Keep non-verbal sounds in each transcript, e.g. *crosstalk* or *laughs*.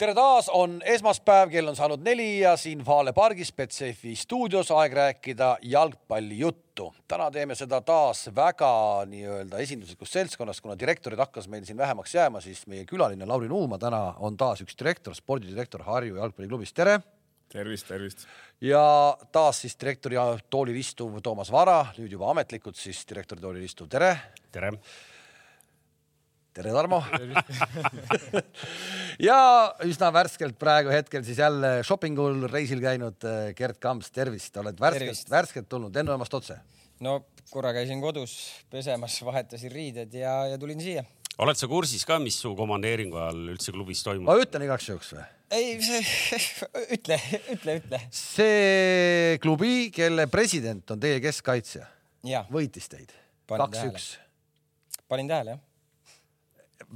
tere taas, on esmaspäev, kell on saanud neli ja siin Vale pargis Betsafe stuudios aeg rääkida jalgpallijuttu. täna teeme seda taas väga nii-öelda esinduslikus seltskonnas, kuna direktorid hakkas meil siin vähemaks jääma, siis meie külaline Lauri Nuuma täna on taas üks direktor, spordidirektor Harju jalgpalliklubis, tere. tervist, tervist. ja taas siis direktori toolil istuv Toomas Vara, nüüd juba ametlikult siis direktori toolil istuv, tere. tere tere, Tarmo *laughs* *laughs* ja üsna värskelt praegu hetkel siis jälle shoppingul reisil käinud eh, Gerd Kamps, tervist, oled värskelt, värskelt tulnud lennujaamast otse? no korra käisin kodus pesemas, vahetasin riided ja, ja tulin siia. oled sa kursis ka, mis su komandeeringu ajal üldse klubis toimub? ma ütlen igaks juhuks või? ei, *laughs* ütle, ütle, ütle. see klubi, kelle president on teie keskkaitsja, võitis teid kaks-üks. panin tähele, jah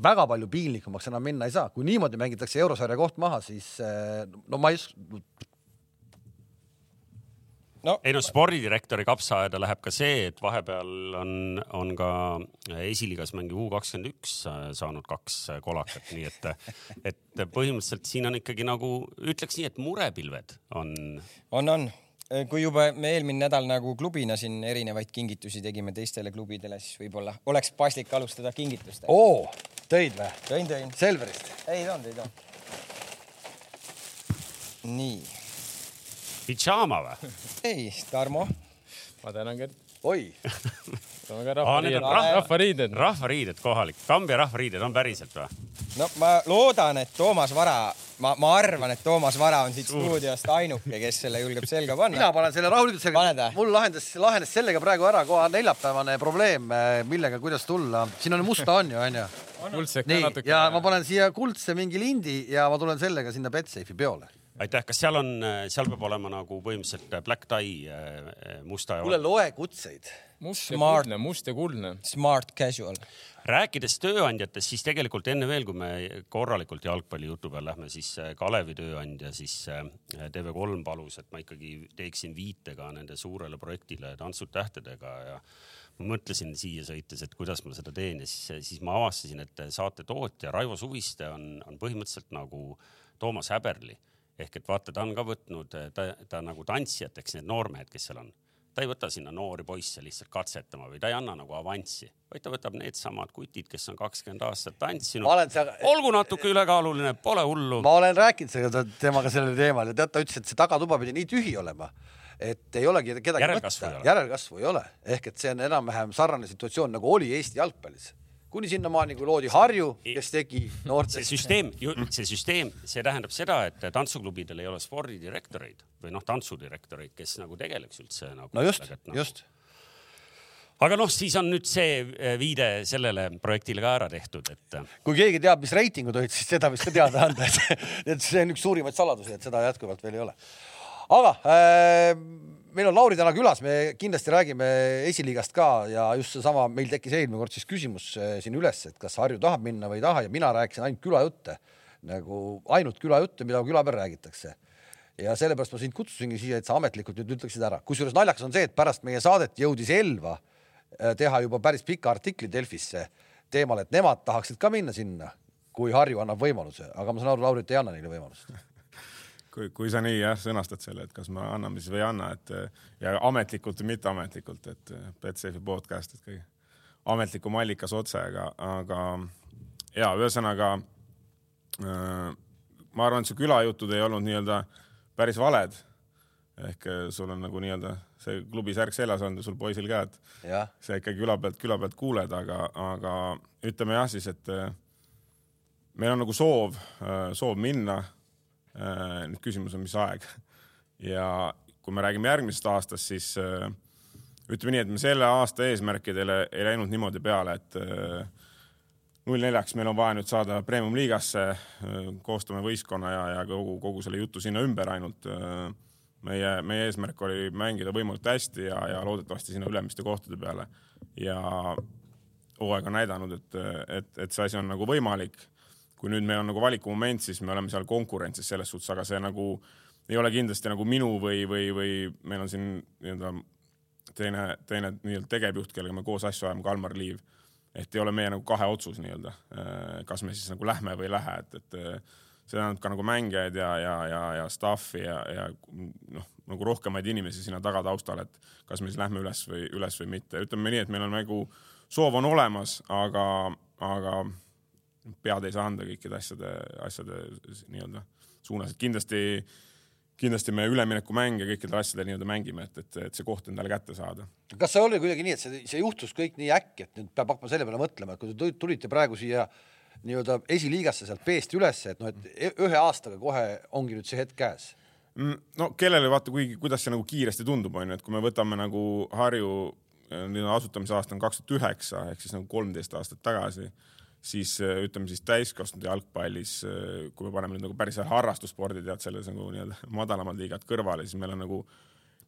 väga palju piinlikumaks enam minna ei saa, kui niimoodi mängitakse eurosarja koht maha, siis eh, no ma ei no. Ei no spordidirektori kapsaaeda läheb ka see, et vahepeal on, on ka esiliigas mängiv U kakskümmend üks saanud kaks kolakat, nii et, et põhimõtteliselt siin on ikkagi nagu ütleks nii, et murepilved on. on, on kui juba me eelmine nädal nagu klubina siin erinevaid kingitusi tegime teistele klubidele, siis võib-olla oleks paslik alustada kingitustega. oo, tõid või? tõin, tõin. Selverist? ei toonud, ei toonud. nii. pidžaama või? ei, Tarmo. ma tänan, Gert. Oi *laughs* toome ka rahvariided ah,, rahvariided. rahvariided kohalik, Kambja rahvariided on päriselt või? no ma loodan, et Toomas Vara, ma, ma arvan, et Toomas Vara on siit stuudiost ainuke, kes selle julgeb selga panna. mina panen selle rahulikult selga. mul lahendas, lahenes sellega praegu ära kohe neljapäevane probleem, millega, kuidas tulla. siin on musta on ju, onju. nii, ja ma panen siia kuldse mingi lindi ja ma tulen sellega sinna Betsafe'i peole aitäh, kas seal on, seal peab olema nagu põhimõtteliselt black tie äh, musta ja? kuule, loe kutseid. must ja kuldne, must ja kuldne. Smart casual. rääkides tööandjatest, siis tegelikult enne veel, kui me korralikult jalgpallijutu peal lähme, siis äh, Kalevi tööandja siis äh, TV3 palus, et ma ikkagi teeksin viite ka nende suurele projektile Tantsud tähtedega ja ma mõtlesin siia sõites, et kuidas ma seda teen ja siis, siis ma avastasin, et saate tootja Raivo Suviste on, on põhimõtteliselt nagu Toomas Häberli ehk et vaata, ta on ka võtnud, ta, ta nagu tantsijateks need noormehed, kes seal on. ta ei võta sinna noori poisse lihtsalt katsetama või ta ei anna nagu avanssi, vaid ta võtab needsamad kutid, kes on kakskümmend aastat tantsinud. Seal... olgu natuke ülekaaluline, pole hullu. ma olen rääkinud temaga sellel teemal ja tead, ta ütles, et see tagatuba pidi nii tühi olema et ei olegi kedagi järelkasvu võtta, järelkasvu ei ole, ehk et see on enam-vähem sarnane situatsioon nagu oli Eesti jalgpallis kuni sinnamaani, kui loodi Harju, kes tegi noorte. see süsteem, see süsteem, see tähendab seda, et tantsuklubidel ei ole spordidirektoreid või noh, tantsudirektoreid, kes nagu tegeleks üldse nagu. no just, no. just aga noh, siis on nüüd see eh, viide sellele projektile ka ära tehtud, et. Eh, kui keegi teab, mis reitingud olid, siis seda võiks ka teada anda, et *laughs* see on üks suurimaid saladusi, et seda jätkuvalt veel ei ole. aga äh, meil on Lauri täna külas, me kindlasti räägime esiliigast ka ja just seesama, meil tekkis eelmine kord siis küsimus äh, siin üles, et kas Harju tahab minna või ei taha ja mina rääkisin ainult külajutte, nagu ainult külajutte, mida küla peal räägitakse. ja sellepärast ma sind kutsusingi siia, et sa ametlikult nüüd ütleksid ära, kusjuures naljakas on see, et pärast meie saadet jõudis Elva äh, teha juba päris pika artikli Delfisse teemal, et nemad tahaksid ka minna sinna, kui Harju annab võimaluse, aga ma saan aru, Lauri, et ei anna neile võimalust kui, kui sa nii jah sõnastad selle, et kas me anname siis või ei anna, et ja ametlikult või mitteametlikult, et Betsafe'i podcast, et kõige ametlikum allikas otse, aga, aga ja ühesõnaga äh, ma arvan, et su külajutud ei olnud nii-öelda päris valed. ehk sul on nagu nii-öelda see klubi särk seljas olnud ja sul poisil ka, et ja. sa ikkagi küla pealt, küla pealt kuuled, aga, aga ütleme jah siis, et meil on nagu soov, soov minna Äh, nüüd küsimus on, mis aeg. ja kui me räägime järgmisest aastast, siis äh, ütleme nii, et me selle aasta eesmärkidele ei läinud niimoodi peale, et äh, null neljaks meil on vaja nüüd saada premium-liigasse, koostame võistkonna ja, ja kogu, kogu selle jutu sinna ümber ainult. meie, meie eesmärk oli mängida võimalikult hästi ja, ja loodetavasti sinna ülemiste kohtade peale. ja hooaeg on näidanud, et, et, et see asi on nagu võimalik kui nüüd meil on nagu valikumoment, siis me oleme seal konkurentsis selles suhtes, aga see nagu ei ole kindlasti nagu minu või, või, või meil on siin nii-öelda teine, teine nii-öelda tegevjuht, kellega me koos asju ajame, Kalmar Liiv. et ei ole meie nagu kahe otsus nii-öelda, kas me siis nagu lähme või ei lähe, et, et see tähendab ka nagu mängijaid ja, ja, ja, ja staff'i ja, ja noh, nagu rohkemaid inimesi sinna tagataustal, et kas me siis lähme üles või üles või mitte. ütleme nii, et meil on nagu soov on olemas, aga, aga pead ei saa anda kõikide asjade, asjade nii-öelda suunas, et kindlasti, kindlasti me üleminekumänge kõikidel asjadel nii-öelda mängime, et, et, et see koht endale kätte saada. kas see oli kuidagi nii, et see, see juhtus kõik nii äkki, et nüüd peab hakkama selle peale mõtlema, et kui te tulite praegu siia nii-öelda esiliigasse sealt B-st ülesse, et noh, et e-, ühe aastaga kohe ongi nüüd see hetk käes mm, no kellele vaata, kuigi, kuidas see nagu kiiresti tundub, onju, et kui me võtame nagu Harju nii-öelda asutamise aasta on kaks tuhat üheksa ehk siis nagu kolmteist aastat tagasi, siis ütleme siis täiskasvanute jalgpallis, kui me paneme nüüd nagu päris harrastusspordi tead selles nagu nii-öelda *laughs* madalamad liigad kõrvale, siis meil on nagu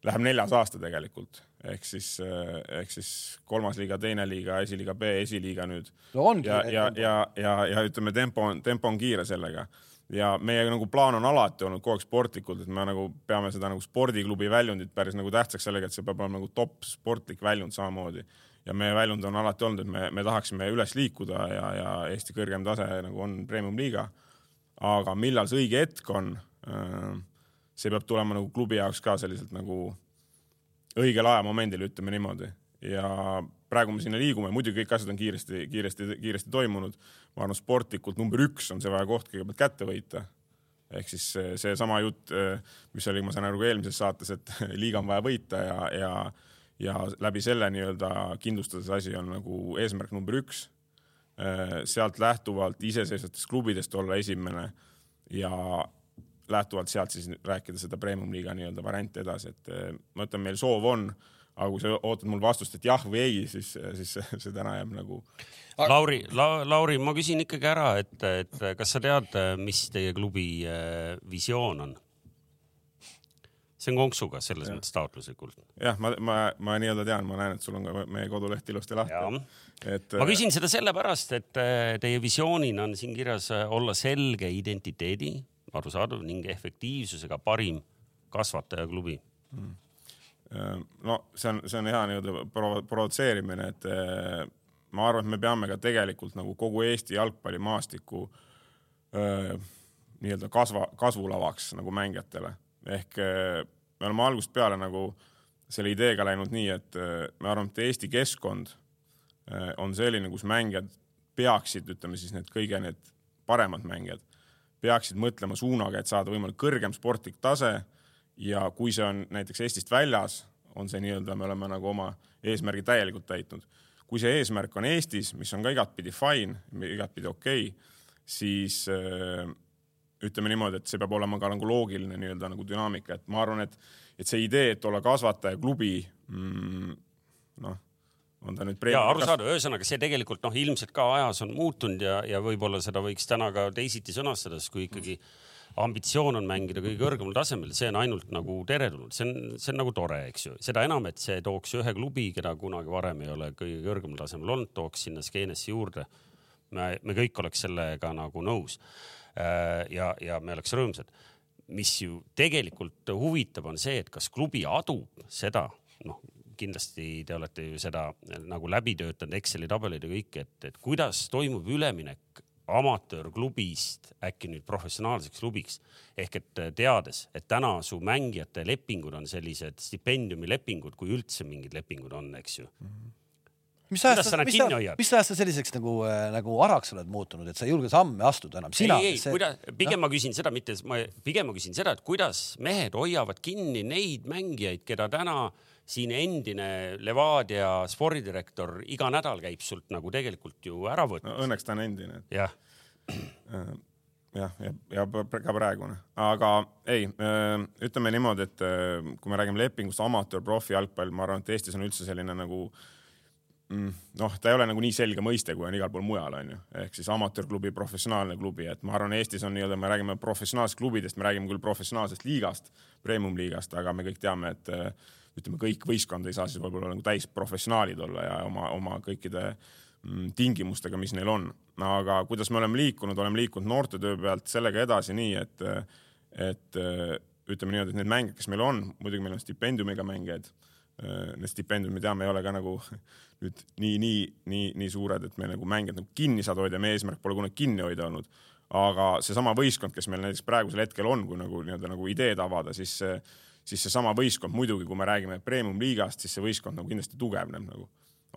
läheb neljas aasta tegelikult ehk siis, ehk siis kolmas liiga, teine liiga, esiliiga B, esiliiga nüüd no. ja, ja, ja, ja, ja ütleme, tempo on, tempo on kiire sellega ja meie nagu plaan on alati olnud kogu aeg sportlikult, et me nagu peame seda nagu spordiklubi väljundit päris nagu tähtsaks sellega, et see peab olema nagu top sportlik väljund samamoodi. Ja meie väljund on alati olnud, et me, me tahaksime üles liikuda ja, ja Eesti kõrgem tase nagu on premium liiga. aga millal see õige hetk on äh,? see peab tulema nagu klubi jaoks ka selliselt nagu õigel ajamomendil, ütleme niimoodi. ja praegu me sinna liigume, muidugi kõik asjad on kiiresti, kiiresti, kiiresti toimunud. ma arvan, sportlikult number üks on see vaja koht kõigepealt kätte võita. ehk siis seesama jutt, mis oli, ma saan aru, eelmises saates, et *laughs* liiga on vaja võita ja, ja, ja läbi selle nii-öelda kindlustada see asi on nagu eesmärk number üks. sealt lähtuvalt iseseisvatest klubidest olla esimene ja lähtuvalt sealt siis rääkida seda premium-liiga nii-öelda varianti edasi, et eh, ma ütlen, meil soov on, aga kui sa ootad mul vastust, et jah või ei, siis, siis see, see täna jääb nagu. Lauri La,, Lauri, ma küsin ikkagi ära, et, et kas sa tead, mis teie klubi visioon on? See on konksuga selles ja. mõttes taotluslikult. jah, ma, ma, ma nii-öelda tean, ma näen, et sul on ka meie koduleht ilusti lahti. et. ma küsin seda sellepärast, et eh, teie visioonina on siin kirjas olla selge identiteedi arusaadav ning efektiivsusega parim kasvatajaklubi mm.. no see on, see on hea nii-öelda provo provotseerimine, et ma arvan, et me peame ka tegelikult nagu kogu Eesti jalgpallimaastiku eh, nii-öelda kasva, kasvulavaks nagu mängijatele ehk eh, me oleme algusest peale nagu selle ideega läinud nii, et me arvame, et Eesti keskkond on selline, kus mängijad peaksid, ütleme siis need kõige need paremad mängijad peaksid mõtlema suunaga, et saada võimalikult kõrgem sportlik tase. ja kui see on näiteks Eestist väljas, on see nii-öelda, me oleme nagu oma eesmärgi täielikult täitnud. kui see eesmärk on Eestis, mis on ka igatpidi fine, igatpidi okei okay,, siis äh, ütleme niimoodi, et see peab olema ka nagu loogiline nii-öelda nagu dünaamika, et ma arvan, et, et see idee, et olla kasvataja klubi mm,, noh on ta nüüd ja arusaadav, ühesõnaga see tegelikult noh, ilmselt ka ajas on muutunud ja, ja võib-olla seda võiks täna ka teisiti sõnastada, sest kui ikkagi ambitsioon on mängida kõige kõrgemal tasemel, see on ainult nagu teretulnud, see on, see on nagu tore, eks ju, seda enam, et see tooks ühe klubi, keda kunagi varem ei ole kõige kõrgemal tasemel olnud, tooks sinna skeenesse juurde. me, me kõik oleks sellega nagu nõus. Äh, ja, ja me oleks rõõmsad. mis ju tegelikult huvitab, on see, et kas klubi adub seda, noh kindlasti te olete ju seda nagu läbi töötanud, Exceli tabelid ja kõik, et, et kuidas toimub üleminek amatöörklubist äkki nüüd professionaalseks klubiks ehk et teades, et täna su mängijate lepingud on sellised stipendiumilepingud, kui üldse mingid lepingud on, eks ju mm. -hmm mis ajast sa, mis, mis ajast sa selliseks nagu äh,, nagu araks oled muutunud, et sa ei julge samme astuda enam? ei, ei see..., kuidas, pigem no? ma küsin seda, mitte, ma pigem ma küsin seda, et kuidas mehed hoiavad kinni neid mängijaid, keda täna äh, siin endine Levadia spordidirektor iga nädal käib sult nagu tegelikult ju ära võtmas no,. Õnneks ta on endine. jah. Äh, jah, ja, ja, ja ka praegune, aga ei, äh, ütleme niimoodi, et äh, kui me räägime lepingust amatöör, profi jalgpall, ma arvan, et Eestis on üldse selline nagu mm, noh, ta ei ole nagu nii selge mõiste, kui on igal pool mujal, onju. ehk siis amatöörklubi, professionaalne klubi, et ma arvan, Eestis on nii-öelda, me räägime professionaalsest klubidest, me räägime küll professionaalsest liigast, premium-liigast, aga me kõik teame, et ütleme, kõik võistkond ei saa siis võib-olla nagu täisprofessionaalid olla ja oma, oma kõikide mm, tingimustega, mis neil on. aga kuidas me oleme liikunud, oleme liikunud noortetöö pealt sellega edasi nii, et, et ütleme niimoodi, et need mängijad, kes meil on, muidugi meil on stipendiumiga mängijaid. Need stipendiumid ja me ei ole ka nagu *laughs* nüüd nii, nii, nii, nii suured, et me nagu mängijad nagu kinni saada hoida, meie eesmärk pole kunagi kinni hoida olnud. aga seesama võistkond, kes meil näiteks praegusel hetkel on, kui nagu nii-öelda nagu ideed avada, siis siis seesama võistkond muidugi, kui me räägime premium-liigast, siis see võistkond nagu kindlasti tugevneb nagu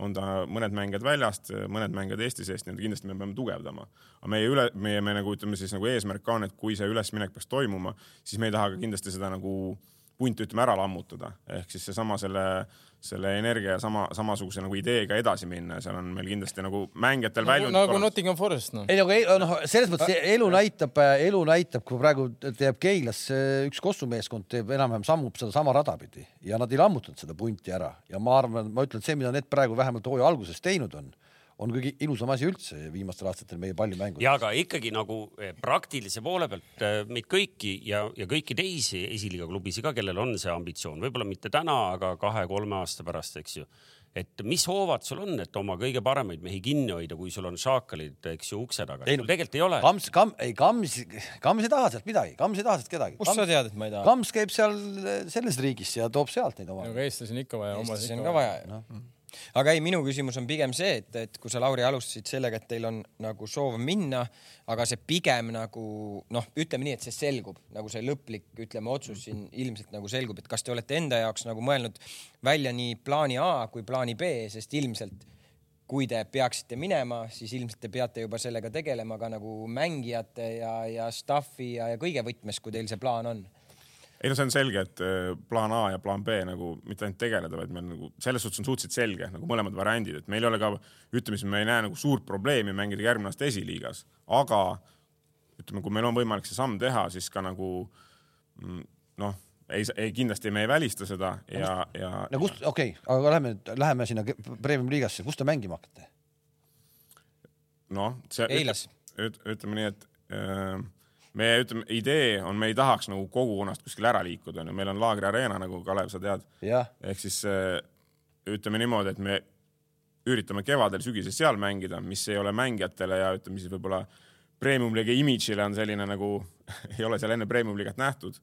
on ta mõned mängijad väljast, mõned mängijad Eesti seest, nii et kindlasti me peame tugevdama. aga meie üle, meie, me nagu ütleme siis nagu eesmärk on, et kui see ülesminek peaks toimuma, siis me ei taha ka kindlasti seda nagu punti ütleme ära lammutada, ehk siis seesama selle, selle energia sama, samasuguse nagu ideega edasi minna ja seal on meil kindlasti nagu mängijatel nagu, väljund. nagu Nottingham Forest noh. ei nagu noh, selles mõttes elu näitab, elu näitab, kui praegu teeb Keilas üks Kossu meeskond teeb enam-vähem sammub sedasama rada pidi ja nad ei lammutanud seda punti ära ja ma arvan, ma ütlen, et see, mida need praegu vähemalt hooaja alguses teinud on on kõige ilusam asi üldse viimastel aastatel meie pallimängus. ja aga ikkagi nagu eh, praktilise poole pealt eh, meid kõiki ja, ja kõiki teisi esiliiga klubisid ka, kellel on see ambitsioon, võib-olla mitte täna, aga kahe-kolme aasta pärast, eks ju et mis hoovad sul on, et oma kõige paremaid mehi kinni hoida, kui sul on šaakalid, eks ju, ukse taga? No, tegelikult ei ole. Kams, Kam-, ei Kams, Kams ei taha sealt midagi, Kams ei taha sealt kedagi. kust sa tead, et ma ei taha? Kams käib seal selles riigis ja toob sealt neid oma. aga eestlasi on ikka vaja. eestlasi on ka vaja no aga ei, minu küsimus on pigem see, et, et kui sa, Lauri, alustasid sellega, et teil on nagu soov minna, aga see pigem nagu noh, ütleme nii, et see selgub nagu see lõplik, ütleme, otsus siin ilmselt nagu selgub, et kas te olete enda jaoks nagu mõelnud välja nii plaani A kui plaani B, sest ilmselt kui te peaksite minema, siis ilmselt te peate juba sellega tegelema ka nagu mängijate ja, ja staff'i ja, ja kõige võtmes, kui teil see plaan on ei no see on selge, et äh, plaan A ja plaan B nagu mitte ainult tegeleda, vaid meil nagu selles suhtes on suhteliselt selge nagu mõlemad variandid, et meil ei ole ka, ütleme siis, me ei näe nagu suurt probleemi mängida järgmine aasta esiliigas, aga ütleme, kui meil on võimalik see samm teha, siis ka nagu mm, noh, ei, ei kindlasti me ei välista seda ja, ja. no kust, okei okay,, aga lähme nüüd, läheme sinna premium liigasse, kus te mängima hakkate? noh, see. Eilas. ütleme nii, et äh, meie ütleme, idee on, me ei tahaks nagu kogukonnast kuskil ära liikuda, onju, meil on Laagri Arena, nagu Kalev, sa tead. ehk siis äh, ütleme niimoodi, et me üritame kevadel-sügisel seal mängida, mis ei ole mängijatele ja ütleme siis võib-olla premium-liiga imidžile on selline nagu *laughs* ei ole seal enne premium-liigat nähtud.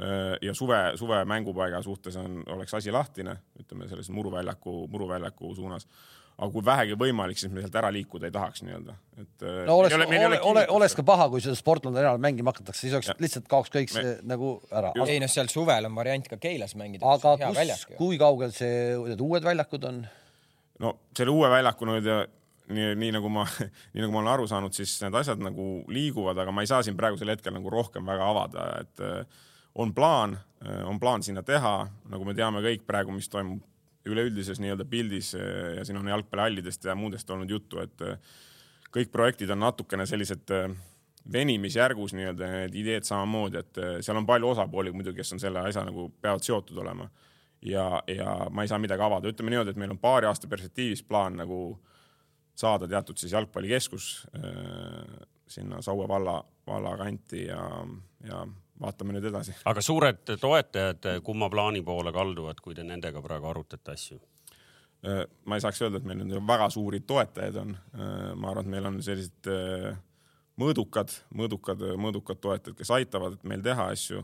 Äh, ja suve, suve mängupaiga suhtes on, oleks asi lahtine, ütleme selles muruväljaku, muruväljaku suunas aga kui vähegi võimalik, siis me sealt ära liikuda ei tahaks nii-öelda, et. Äh, no oleks, ole, ole, oleks ka paha, kui seda Sportlandi arenal mängima hakatakse, siis oleks ja. lihtsalt kaoks kõik see me... nagu ära. ei noh, seal suvel on variant ka Keilas mängida. aga kus, kui kaugel see, need uued väljakud on? no selle uue väljaku nüüd nii, nii nagu ma, *laughs* nii nagu ma olen aru saanud, siis need asjad nagu liiguvad, aga ma ei saa siin praegusel hetkel nagu rohkem väga avada, et äh, on plaan, äh, on plaan sinna teha, nagu me teame kõik praegu, mis toimub üleüldises nii-öelda pildis eh, ja siin on jalgpallihallidest ja muudest olnud juttu, et eh, kõik projektid on natukene sellised eh, venimisjärgus nii-öelda, need ideed samamoodi, et seal on palju osapooli muidugi, kes on selle asja nagu peavad seotud olema. ja, ja ma ei saa midagi avada, ütleme niimoodi, et meil on paari aasta perspektiivis plaan nagu saada teatud siis jalgpallikeskus sinna Saue valla, valla kanti ja, ja vaatame nüüd edasi. aga suured toetajad, kumma plaani poole kalduvad, kui te nendega praegu arutate asju? Äh, ma ei saaks öelda, et meil nüüd väga suuri toetajaid on. Äh, ma arvan, et meil on sellised äh, mõõdukad, mõõdukad, mõõdukad toetajad, kes aitavad meil teha asju.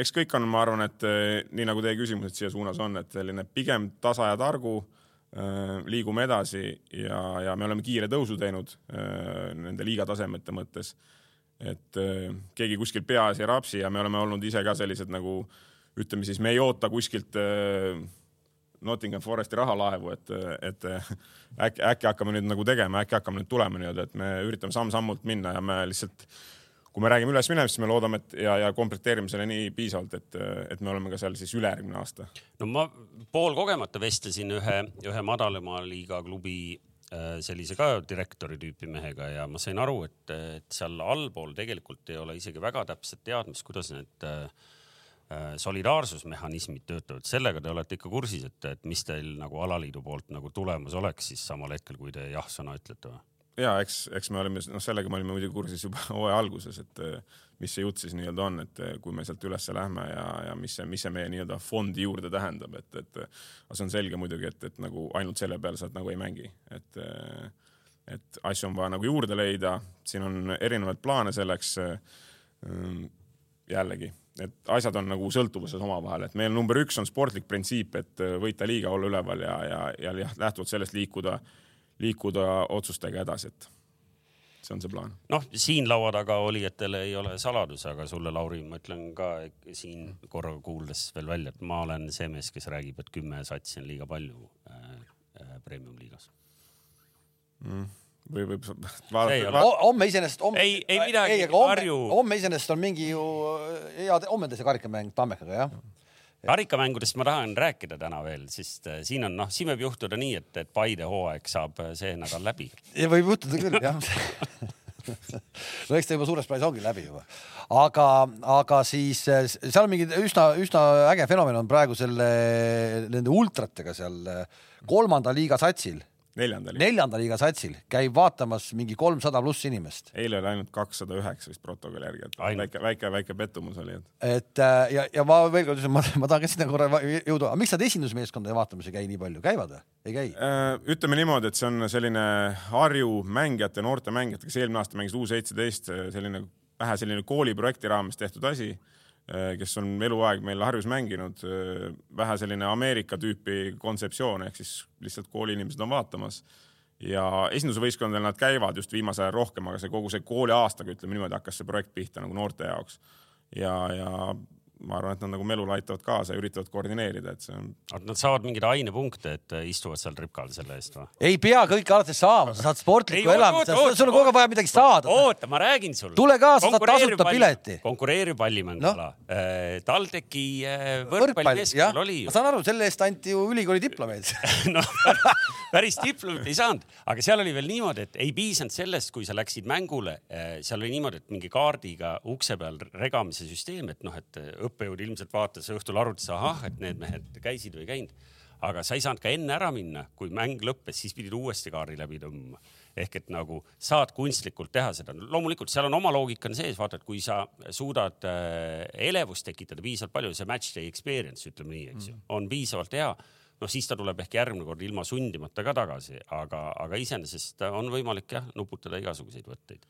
eks kõik on, ma arvan, et nii nagu teie küsimused siia suunas on, et selline pigem tasa ja targu liigume edasi ja, ja me oleme kiire tõusu teinud nende liiga tasemete mõttes et äh, keegi kuskil peas ei rapsi ja me oleme olnud ise ka sellised nagu ütleme siis, me ei oota kuskilt äh, Nottingham Foresti rahalaevu, et, et äkki, äkki hakkame nüüd nagu tegema, äkki hakkame nüüd tulema nii-öelda, et me üritame samm-sammult minna ja me lihtsalt, kui me räägime ülesminemist, siis me loodame, et ja, ja komplekteerime selle nii piisavalt, et, et me oleme ka seal siis ülejärgmine aasta. no ma poolkogemata vestlesin ühe, ühe madalama liiga klubi Äh, sellise ka direktori tüüpi mehega ja ma sain aru, et, et seal allpool tegelikult ei ole isegi väga täpset teadmist, kuidas need äh, äh, solidaarsusmehhanismid töötavad, sellega te olete ikka kursis, et, et mis teil nagu alaliidu poolt nagu tulemas oleks siis samal hetkel, kui te jah-sõna ütlete või? Ja eks, eks me olime, noh, sellega me olime muidugi kursis juba *laughs* hooaja alguses, et eh, mis see jutt siis nii-öelda on, et eh, kui me sealt ülesse lähme ja, ja mis see, mis see meie nii-öelda fondi juurde tähendab, et, et aga see on selge muidugi, et, et nagu ainult selle peale sa nagu ei mängi, et et asju on vaja nagu juurde leida, siin on erinevaid plaane selleks. jällegi, et asjad on nagu sõltuvuses omavahel, et meil number üks on sportlik printsiip, et võita liiga, olla üleval ja, ja, ja lähtuvalt sellest liikuda liikuda otsustega edasi, et see on see plaan. noh, siin laua taga olijatel ei ole saladus, aga sulle, Lauri, ma ütlen ka siin korraga kuuldes veel välja, et ma olen see mees, kes räägib, et kümme satsi on liiga palju äh, äh, premium-liigas. või võib *laughs* vaadata homme iseenesest, homme, Ei- ei midagi, Harju-, homme iseenesest on mingi ju hea, homme on see karikamäng Tammekaga jah. Karikamängudest ma tahan rääkida täna veel, sest äh, siin on noh, siin võib juhtuda nii, et, et Paide hooaeg saab äh, see nädal läbi. võib juhtuda küll jah. *laughs* No eks ta juba suures plaanis ongi läbi juba, aga, aga siis äh, seal on mingi üsna, üsna äge fenomen on praegu selle, nende ultratega seal kolmanda liiga satsil, neljanda liiga. neljanda liiga satsil käib vaatamas mingi kolmsada pluss inimest. eile oli ainult kakssada üheksa vist protokolli järgi, et Ainult. väike, väike, väike pettumus oli, et et äh, ja, ja ma veel kord ütlen, ma, ma tahan ka sinna korra jõuda, aga miks nad esindusmeeskondade vaatamas ei käi nii palju, käivad või? ei käi? Äh, ütleme niimoodi, et see on selline Harju mängijate, noorte mängijate, kes eelmine aasta mängis U seitseteist, selline vähe selline kooliprojekti raames tehtud asi, kes on eluaeg meil Harjus mänginud, vähe selline Ameerika tüüpi kontseptsioon ehk siis lihtsalt kooliinimesed on vaatamas. Ja esindusvõistkondadel nad käivad just viimasel ajal rohkem, aga see kogu see kooli aastaga, ütleme niimoodi, hakkas see projekt pihta nagu noorte jaoks. Ja, ja ma arvan, et nad nagu melule aitavad kaasa ja üritavad koordineerida, et see on Nad saavad mingeid ainepunkte, et äh, istuvad seal tripkal selle eest või? ei pea kõike alati saama, sa saad sportlikku elamist sul on kogu aeg vaja midagi saada. oota, ma räägin sulle. Tule kaasa, saad tasuta pileti. konkureeriv pallimänguala no.. TalTechi äh, võrkpall, jah võrkpallikeskusel, oli ju ma. saan aru, selle eest anti ju ülikooli diplomeid. noh, päris diplomit ei saanud, aga seal oli veel niimoodi, et ei piisanud sellest, kui sa läksid mängule, seal oli niimoodi, et mingi kaardiga ukse peal regamise süsteem, et noh, et õppejõud ilmselt vaatas õhtul arvutis, ahah, et need mehed käisid või ei käinud. aga sa ei saanud ka enne ära minna, kui mäng lõppes, siis pidid uuesti kaardi läbi tõmbama. ehk et nagu saad kunstlikult teha seda, loomulikult seal on oma loogika on sees, vaata, et kui sa suudad äh, elevust tekitada piisavalt palju, see match day experience, ütleme nii, eks ju, on piisavalt hea noh, siis ta tuleb ehk järgmine kord ilma sundimata ka tagasi, aga, aga iseenesest on võimalik jah, nuputada igasuguseid võtteid.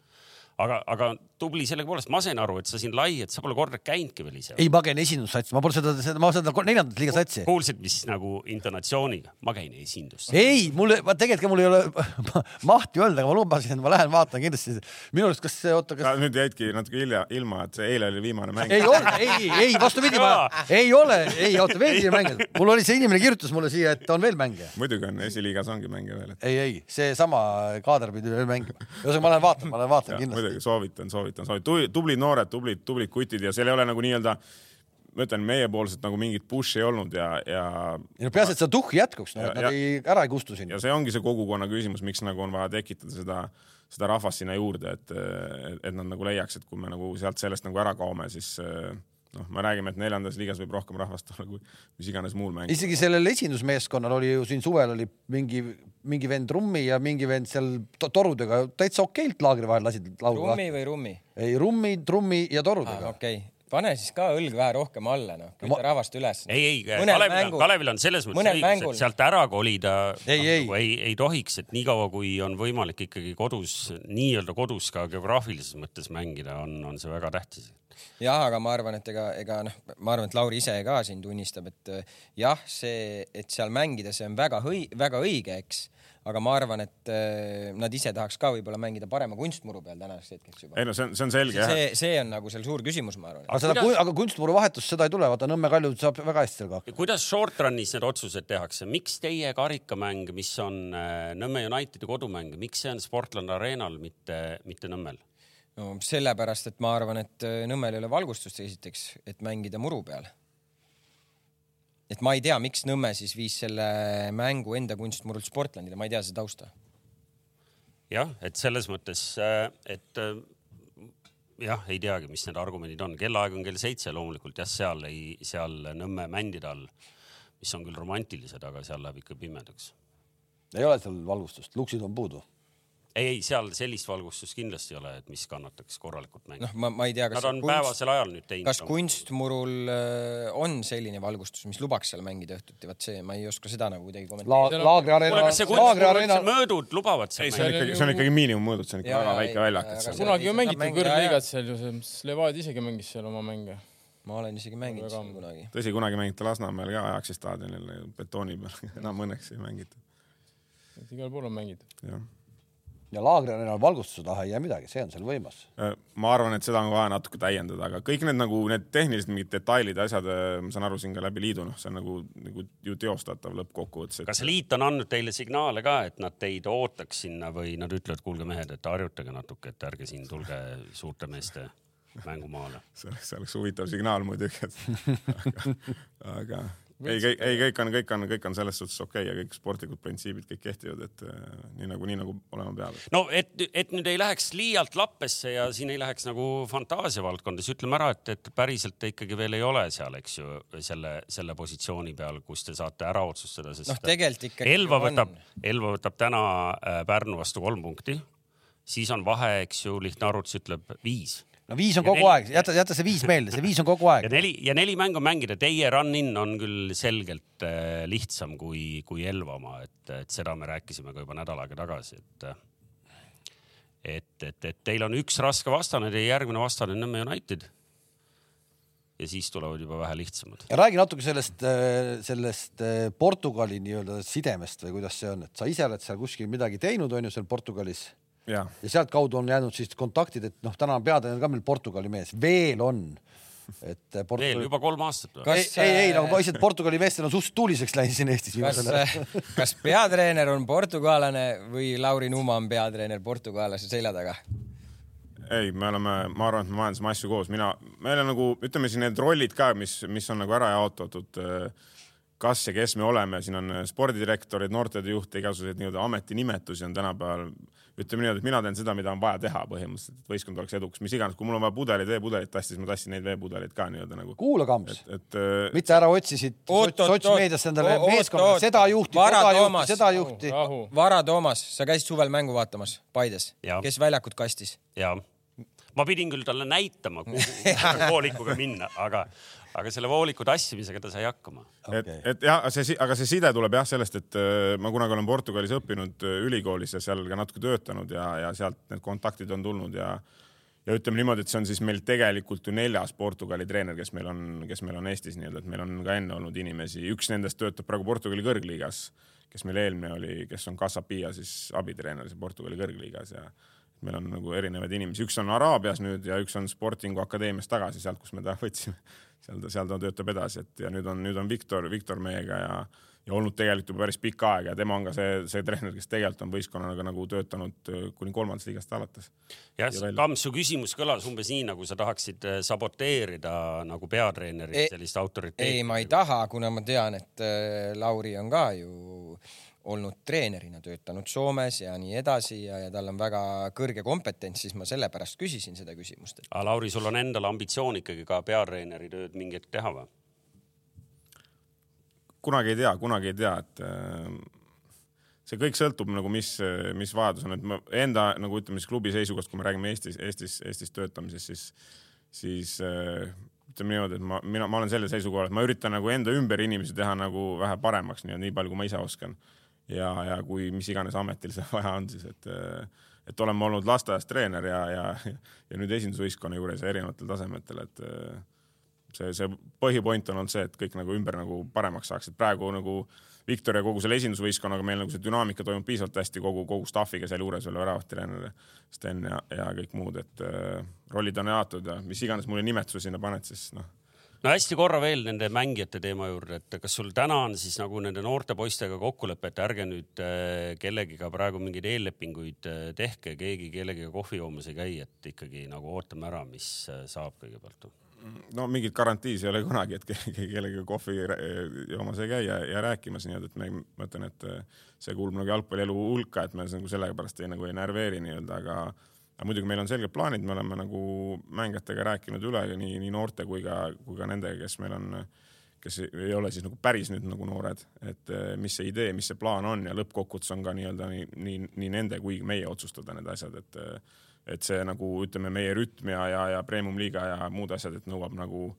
aga, aga tubli sellegipoolest, ma sain aru, et sa siin lai, et sa pole kordagi käinudki veel ise. ei, ma käin esindussatsi, ma pole seda, seda, ma seda neljandat liiga satsi. kuulsid, mis nagu intonatsiooniga, ma käin esindus. ei, mul, ma tegelikult mul ei ole *laughs* mahti öelda, aga ma lubasin, et ma lähen vaatan kindlasti. minu arust, kas see, oota, kas nüüd jäidki natuke hilja ilma, et see eile oli viimane mäng. ei ole, ei, ei vastupidi, ma ei ole, ei oota veel viimane mäng, mul oli see inimene kirjutas mulle siia, et on veel mänge. muidugi on, esiliigas ongi mänge veel, et ei, ei, seesama kaader pidi veel mängima. ühesõnaga, ma lähen vaatan, ma lähen vaatan kindlasti. soovitan, soovitan, soovitan, tublid noored, tublid, tublid kutid ja seal ei ole nagu nii-öelda ma ütlen, meiepoolset nagu mingit push'i ei olnud ja, ja ei no peaasi, et seda tuhhi jätkuks, no Ja- et ja- nad ei, ära ei kustu siin ja. see ongi see kogukonna küsimus, miks nagu on vaja tekitada seda, seda rahvast sinna juurde, et, et nad nagu leiaks, et kui me nagu sealt sellest nagu ära kaome, siis eh, noh, me räägime, et neljandas liigas võib rohkem rahvast olla kui mis iganes muul mängul. isegi sellel esindusmeeskonnal oli ju siin suvel oli mingi, mingi vend Rummi ja mingi vend seal to torudega täitsa okeilt laagri vahel lasid laulu rummi või rummi? ei, Rummi, Trummi ja torudega. okei, pane siis ka õlg vähe rohkem alla, noh, Ma- kütta rahvast üles. ei, ei, Mõnel Kalevil on, mängul- Kalevil on selles mõttes õigus, mängul- et sealt ära kolida Ei, noh, ei. nagu ei, ei tohiks, et niikaua kui on võimalik ikkagi kodus, nii-öelda kodus ka geograafilises mõttes mängida, on, on see väga tähtis. jah, aga ma arvan, et ega, ega noh, ma arvan, et Lauri ise ka siin tunnistab, et äh, jah, see, et seal mängida, see on väga õi-, väga õige, eks. Aga ma arvan, et äh, nad ise tahaks ka võib-olla mängida parema kunstmuru peal tänaseks hetkeks juba ei. no see on, see on selge jah. see, see on nagu seal suur küsimus, ma arvan. aga seda, kuidas- aga kunstmuru vahetust seda ei tule, vaata Nõmme Kalju saab väga hästi sellega hakkama. kuidas short run'is need otsused tehakse, miks teie karikamäng, mis on äh, Nõmme Unitedi kodumäng, miks see on Sportland Arenal, mitte, mitte Nõmmel? no sellepärast, et ma arvan, et äh, Nõmmel ei ole valgustust esiteks, et mängida muru peal. Et ma ei tea, miks Nõmme siis viis selle mängu enda kunstmurult Sportlandile, ma ei tea seda tausta. jah, et selles mõttes, et äh, jah, ei teagi, mis need argumendid on, kellaaeg on kell seitse loomulikult jah, seal ei, seal Nõmme mändide all, mis on küll romantilised, aga seal läheb ikka pimedaks. ei ole seal valgustust, luksid on puudu. ei, ei seal sellist valgustust kindlasti ei ole, et mis kannataks korralikult mängu noh, ma, ma ei tea, kas Nad on päevasel ajal nüüd teinud. kas kunstmurul äh, on selline valgustus, mis lubaks seal mängida õhtuti, vot see, ma ei oska seda nagu kuidagi La-, kommenteerida. Laagri kuule, areena kas see, Laagri kunstmuru areena üldse, möödud lubavad seal Ei, see on mängida? ikkagi, see on ikkagi miinimummõõdud, see on ikka väga väike väljak, aga et seal kunagi ju mängiti kõrgliigat seal ju, see Levadia isegi mängis seal oma mänge. ma olen isegi mänginud seal kunagi. tõsi, kunagi mängiti Lasnamäel ka Ajaxi staadionil betooni peal, *laughs* enam õnneks ei mängita. et igal pool on mängitud. jah, ja Laagrile enam valgustuse taha ei jää midagi, see on seal võimas. Äh, ma arvan, et seda on vaja natuke täiendada, aga kõik need nagu need tehnilised mingid detailid ja asjad, ma saan aru siin ka läbi liidu, noh, see on nagu, nagu ju teostatav lõppkokkuvõttes. kas liit on andnud teile signaale ka, et nad teid ootaks sinna või nad ütlevad, kuulge mehed, et harjutage natuke, et ärge siin tulge suurte meeste mängumaale? *laughs* see oleks, see oleks huvitav signaal muidugi, et *laughs* aga, aga ei, kõik, ei kõik on, kõik on, kõik on selles suhtes okei okay ja kõik sportlikud printsiibid kõik kehtivad, et äh, nii nagu, nii nagu olema peab. no et, et nüüd ei läheks liialt lappesse ja siin ei läheks nagu fantaasia valdkonda, siis ütleme ära, et, et päriselt te ikkagi veel ei ole seal, eks ju, selle, selle positsiooni peal, kus te saate ära otsustada, sest noh, tegelikult ikkagi Elva võtab, Elva võtab täna äh, Pärnu vastu kolm punkti, siis on vahe, eks ju, lihtne arvutus ütleb viis no viis on Ja kogu neli- aeg, jäta, jäta see viis meelde, see viis on kogu ja aeg. neli ja neli mängu mängida, teie run-in on küll selgelt äh, lihtsam kui, kui Elva oma, et, et seda me rääkisime ka juba nädal aega tagasi, et et, et, et teil on üks raske vastane, teie järgmine vastane on Nõmme United. ja siis tulevad juba vähe lihtsamad. ja räägi natuke sellest, sellest äh, Portugali nii-öelda sidemest või kuidas see on, et sa ise oled seal kuskil midagi teinud, on ju, seal Portugalis ja ja sealtkaudu on jäänud siis kontaktid, et noh, täna on peatreener ka meil Portugali mees, veel on. et äh, veel juba kolm aastat või? ei Kas,, ei, ei äh, nagu ma lihtsalt *laughs* Portugali meestel on suht tuliseks läinud siin Eestis kas viimasel ajal., *laughs* kas peatreener on portugaalane või Lauri Numa on peatreener portugaalase selja taga? ei, me oleme, ma arvan, et me majandasime asju koos, mina, meil on nagu ütleme siin need rollid ka, mis, mis on nagu ära jaotatud. kas ja kes me oleme, siin on spordidirektorid, noortetöö juhte, igasuguseid nii-öelda ametinimetusi on tänapäeval. Ütleme niimoodi, et mina teen seda, mida on vaja teha põhimõtteliselt, et võistkond oleks edukas, mis iganes, kui mul on vaja pudeleid, veepudelit tassi, siis ma tassin neid veepudeleid ka nii-öelda nagu. kuula, et äh, mitte ära otsisid sotsmeediasse endale meeskonna seda juhti, Vara toda juhti, Toomas. seda juhti. Vara Toomas, sa käisid suvel mängu vaatamas Paides Jaa., kes väljakut kastis? ja ma pidin küll talle näitama, kuhu *laughs* voolikuga minna, aga, aga selle vooliku tassimisega ta sai hakkama. et, et jah, see, aga see side tuleb jah sellest, et äh, ma kunagi olen Portugalis õppinud äh, ülikoolis ja seal ka natuke töötanud ja, ja sealt need kontaktid on tulnud ja ja ütleme niimoodi, et see on siis meil tegelikult ju neljas Portugali treener, kes meil on, kes meil on Eestis nii-öelda, et meil on ka enne olnud inimesi, üks nendest töötab praegu Portugali kõrgliigas, kes meil eelmine oli, kes on Casapia siis abitreener seal Portugali kõrgliigas ja meil on nagu erinevaid inimesi, üks on Araabias nüüd ja üks on Sportingu Akadeemias tagasi sealt, kus me ta võtsime. Seal ta, seal ta töötab edasi, et ja nüüd on, nüüd on Viktor, Viktor meiega ja, ja olnud tegelikult juba päris pikka aega ja tema on ka see, see treener, kes tegelikult on võistkonnaga nagu töötanud äh, kuni kolmandast liigast alates. jah Ja Kams, su küsimus kõlas umbes nii, nagu sa tahaksid eh, saboteerida nagu peatreeneri sellist autoriteeti. ei, ma ei taha, kuna ma tean, et äh, Lauri on ka ju olnud treenerina, töötanud Soomes ja nii edasi ja, ja tal on väga kõrge kompetents, siis ma sellepärast küsisin seda küsimust, et aga Lauri, sul on endal ambitsioon ikkagi ka peatreeneri tööd mingi hetk teha või? kunagi ei tea, kunagi ei tea, et äh, see kõik sõltub nagu, mis, mis vajadus on, et ma enda nagu ütleme siis klubi seisukohast, kui me räägime Eestis, Eestis, Eestis töötamisest, siis, siis äh, ütleme niimoodi, et ma, mina, ma olen sellel seisukohal, et ma üritan nagu enda ümber inimesi teha nagu vähe paremaks, nii, nii palju, kui ma ise oskan. ja, ja kui mis iganes ametil see *laughs* vaja on siis, et, et oleme olnud lasteaias treener ja, ja, ja nüüd esindusvõistkonna juures ja erinevatel tasemetel, et äh, see, see põhipoint on olnud see, et kõik nagu ümber nagu paremaks saaks, et praegu nagu Viktor ja kogu selle esindusvõistkonnaga meil nagu see dünaamika toimub piisavalt hästi kogu, kogu staff'iga sealjuures veel väravatreener Sten ja, ja kõik muud, et äh, rollid on jaotud ja mis iganes mulle nimetuse sinna paned, siis noh, no hästi korra veel nende mängijate teema juurde, et kas sul täna on siis nagu nende noorte poistega kokkulepe, et ärge nüüd äh, kellegiga praegu mingeid eellepinguid äh, tehke, keegi kellegiga kohvi joomas ei käi, et ikkagi nagu ootame ära, mis äh, saab kõigepealt. no mingit garantiis ei ole kunagi, et keegi kellegagi kohvi joomas ei käi ja, ja rääkimas nii-öelda, et me, ma ütlen, et see kuulub nagu jalgpallielu hulka, et me nagu sellepärast ei nagu ei närveeri nii-öelda, aga aga muidugi meil on selged plaanid, me oleme nagu mängijatega rääkinud üle nii, nii noorte kui ka, kui ka nendega, kes meil on, kes ei ole siis nagu päris nüüd nagu noored, et eh, mis see idee, mis see plaan on ja lõppkokkuvõttes on ka nii-öelda nii, nii, nii nende kui meie otsustada need asjad, et et see nagu ütleme, meie rütm ja, ja, ja premium-liiga ja muud asjad, et nõuab nagu,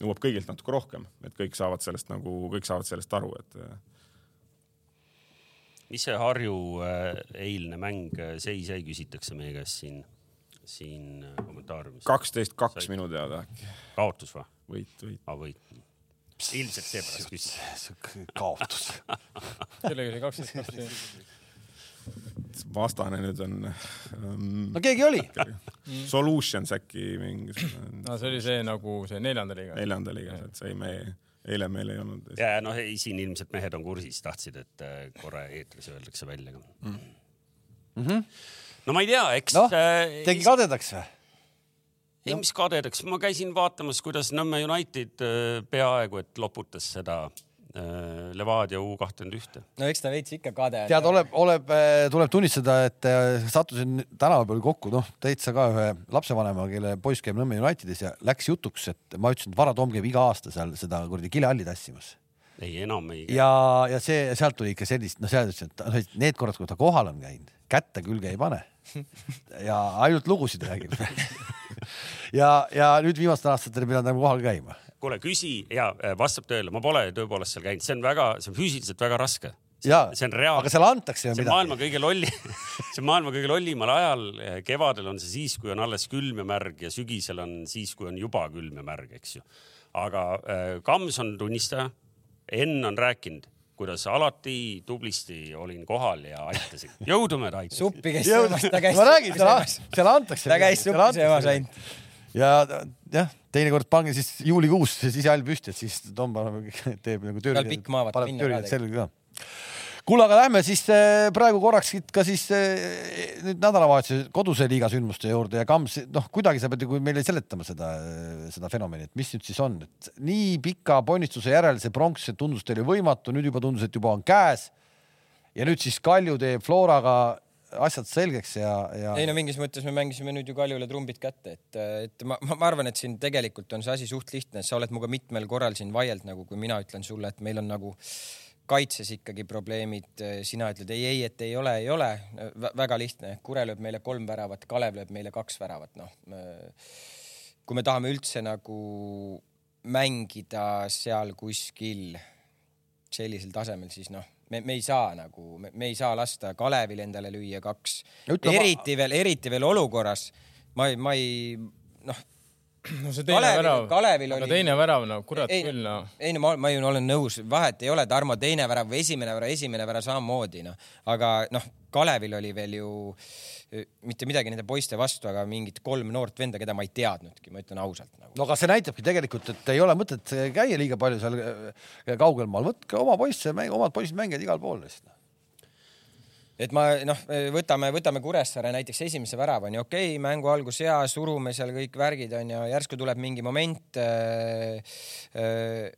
nõuab kõigilt natuke rohkem, et kõik saavad sellest nagu, kõik saavad sellest aru, et mis see Harju äh, eilne mäng äh, seis jäi, küsitakse meie käest siin, siin äh, kommentaariumis. kaksteist, kaks minu teada äkki, kaotus või? võit, võit. aa, võit. ilmselt seepärast küsiti. kaotus. *laughs* kellega oli kaksteist, kaksteist? vastane nüüd on um, no keegi oli. Solutions äkki mingisugune no see oli see nagu see neljanda liiga. neljanda liigas, et see ei, me eile meil ei olnud. ja noh, ei siin ilmselt mehed on kursis, tahtsid, et äh, korra eetris öeldakse välja ka mm. -hmm. no ma ei tea, eks noh, äh, tegi kadedaks või? ei, mis kadedaks, ma käisin vaatamas, kuidas Nõmme United äh, peaaegu et loputas seda Levadia U kahtekümmend ühte. no eks ta veits ikka kade tead, oleb, oleb, tuleb tunnistada, et äh, sattusin tänaval kokku, noh, täitsa ka ühe lapsevanemaga, kelle poiss käib Nõmme Unitedis ja läks jutuks, et ma ütlesin, et Vara Toom käib iga aasta seal seda kuradi kilehalli tassimas ei, enam ei. ja, ja see, sealt tuli ikka sellist, noh, seal ütles, et noh, need korrad, kui ta kohal on käinud, kätte külge ei pane ja ainult lugusid räägib *laughs* ja, ja nüüd viimastel aastatel ei pidanud nagu kohal käima. kuule, küsi ja äh, vastab tõele, ma pole tõepoolest seal käinud, see on väga, see on füüsiliselt väga raske. ja, see on reaalne aga seal antakse ju see on maailma midagi. kõige lolli, *laughs* see on maailma kõige lollimal ajal. kevadel on see siis, kui on alles külm ja märg ja sügisel on siis, kui on juba külm ja märg, eks ju. aga äh, Kams on tunnistaja. Enn on rääkinud, kuidas alati tublisti olin kohal ja aitasin. jõudumööda aitasin. suppi käis söömas, ta käis ma räägin, seal, seal antakse. ta käis suppi söömas ainult. Ja jah, teinekord pange siis juulikuus siis hall püsti, et siis Tom paneb- *laughs* teeb nagu Tal pikk maa, vaata, minna ka selga ka. kuule, aga lähme siis eh, praegu korraks ka siis eh, nüüd nädalavahetuse koduse liiga sündmuste juurde ja Kams, noh, kuidagi sa pead ju meile seletama seda, seda fenomeni, et mis nüüd siis on, et nii pika ponnistuse järel see pronks tundus teile võimatu, nüüd juba tundus, et juba on käes. ja nüüd siis Kalju teeb Floraga asjad selgeks ja, ja ei no mingis mõttes me mängisime nüüd ju Kaljule trumbid kätte, et, et ma, ma, arvan, et siin tegelikult on see asi suht lihtne, sa oled minuga mitmel korral siin vaielnud nagu, kui mina ütlen sulle, et meil on nagu kaitses ikkagi probleemid, sina ütled ei, ei, et ei ole, ei ole Vä. väga lihtne, Kure lööb meile kolm väravat, Kalev lööb meile kaks väravat, noh. kui me tahame üldse nagu mängida seal kuskil sellisel tasemel, siis noh, me, me ei saa nagu, me ei saa lasta Kalevil endale lüüa kaks ma- eriti veel, eriti veel olukorras, ma ei, ma ei, noh, no see teine Kalevil- värav, Kalevil aga oli- teine värav, no kurat Ei- küll noh. ei no ma, ma ju olen nõus, vahet ei ole, Tarmo teine värav või esimene värav, esimene värav samamoodi noh, aga noh, Kalevil oli veel ju eh, mitte midagi nende poiste vastu, aga mingid kolm noort venda, keda ma ei teadnudki, ma ütlen ausalt nagu. no aga see näitabki tegelikult, et ei ole mõtet käia liiga palju seal äh, kaugel maal, võtke oma poisse, omad poisid mängivad igal pool lihtsalt. et ma noh, võtame, võtame Kuressaare näiteks esimese värava onju, okei okay,, mängu algus hea, surume seal kõik värgid onju, järsku tuleb mingi moment äh,. Äh,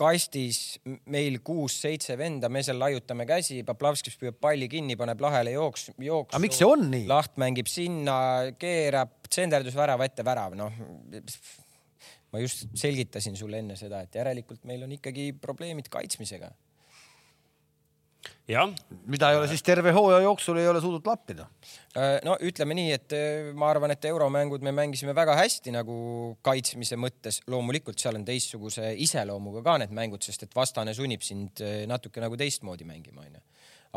kastis meil kuus-seitse venda, me seal laiutame käsi, Poplavskis püüab palli kinni, paneb lahele jooks, jooksu. aga miks see on nii? Laht mängib sinna, keerab, tsenderdus värava ette, värav, noh. ma just selgitasin sulle enne seda, et järelikult meil on ikkagi probleemid kaitsmisega mida ei ole siis terve hooaja jooksul ei ole suutnud lappida. Äh, no ütleme nii, et äh, ma arvan, et euromängud me mängisime väga hästi nagu kaitsmise mõttes. loomulikult seal on teistsuguse iseloomuga ka need mängud, sest et vastane sunnib sind äh, natuke nagu teistmoodi mängima, onju.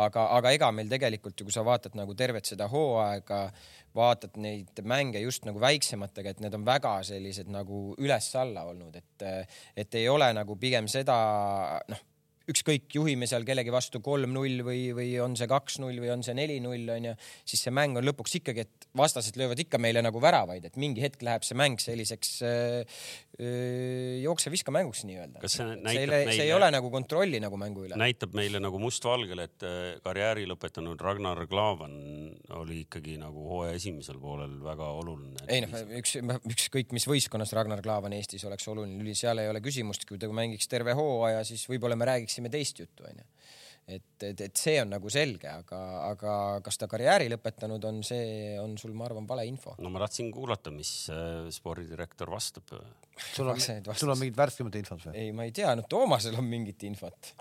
aga, aga ega meil tegelikult ju, kui sa vaatad nagu tervet seda hooaega, vaatad neid mänge just nagu väiksematega, et need on väga sellised nagu üles-alla olnud, et, et ei ole nagu pigem seda, noh ükskõik, juhime seal kellegi vastu kolm-null või, või on see kaks-null või on see neli-null onju, siis see mäng on lõpuks ikkagi, et vastased löövad ikka meile nagu väravaid, et mingi hetk läheb see mäng selliseks äh, jookse-viska mänguks nii-öelda. Kas see see, näitab ei, see ei meile- ole nagu kontrolli nagu mängu üle. näitab meile nagu mustvalgel, et karjääri lõpetanud Ragnar Klavan oli ikkagi nagu hooaja esimesel poolel väga oluline. ei noh, üks, ükskõik mis võistkonnas Ragnar Klavan Eestis oleks oluline lüli, seal ei ole küsimust, kui ta mängiks terve hooaja, siis võib-olla me räägiksime teist juttu onju. et, et, et see on nagu selge, aga, aga kas ta karjääri lõpetanud on, see on sul, ma arvan, valeinfo. no ma tahtsin kuulata, mis äh, spordidirektor vastab. sul on, sul on mingit värskemat infot või? ei, ma ei tea, no Toomasel on mingit infot.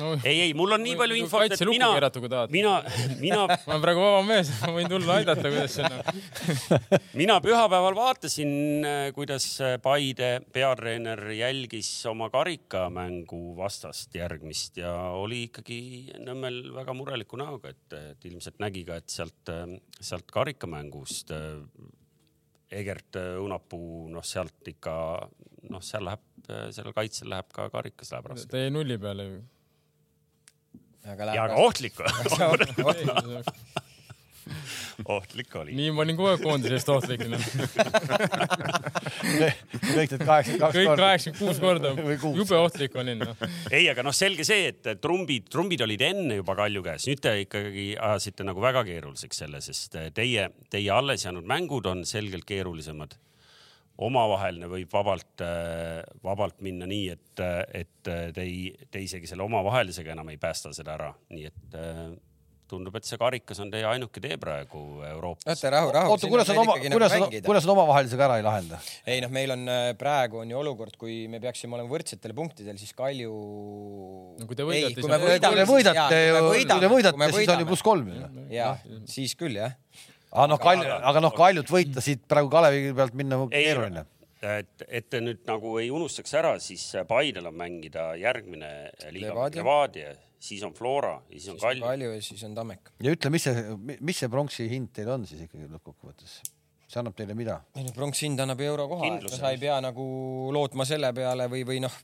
No ei, ei, mul on nii palju infot, et mina mina, mina, ma olen praegu vaba mees, ma võin tulla aidata, kuidas see on. *laughs* mina pühapäeval vaatasin, kuidas Paide peatreener jälgis oma karikamängu vastast järgmist ja oli ikkagi Nõmmel väga mureliku näoga, et, et ilmselt nägi ka, et sealt, sealt karikamängust äh, Egert äh, Õunapuu, noh, sealt ikka, noh, seal läheb, sellel kaitsel läheb ka karikas läheb raske. ta jäi nulli peale ju. Aga ja ka läheb ohtlik, ohtlik oli. *laughs* *laughs* nii, ma olin kogu aeg koondise eest ohtlik. kõik need kaheksakümmend kaks kõik korda. kaheksakümmend kuus korda jube ohtlik olin noh. no.. ei, aga noh, selge see, et trumbid, trumbid olid enne juba Kalju käes, nüüd te ikkagi ajasite nagu väga keeruliseks selle, sest teie, teie alles jäänud mängud on selgelt keerulisemad. Omavaheline võib vabalt, vabalt minna nii, et, et te ei, te isegi selle omavahelisega enam ei päästa seda ära, nii et äh, tundub, et see karikas on teie ainuke tee praegu Euroopas. oota, rahu, rahu. oota, kuidas nad oma, kuidas nad, kuidas nad omavahelisega ära ei lahenda? ei noh, meil on äh, praegu on ju olukord, kui me peaksime olema võrdsetel punktidel, siis Kalju. No kui te võidate, ei, siis kui me kui te võidate ju, kui te võidate, siis on ju võidame. pluss kolm ju. ja siis küll jah. Aga noh, Kalju, aga noh, Kaljut võita siit praegu Kalevi pealt minna keeruline., et, et te nüüd nagu ei unustaks ära, siis Paidel on mängida järgmine liiga Levadia. Levadia, siis on Flora ja siis on Kalju. Kalju ja siis on Tammek. ja ütle, mis see, mis see pronksi hind teil on siis ikkagi lõppkokkuvõttes? See annab teile mida? ei no pronkshind annab eurokoha, et Kindluse. sa ei pea nagu lootma selle peale või, või noh,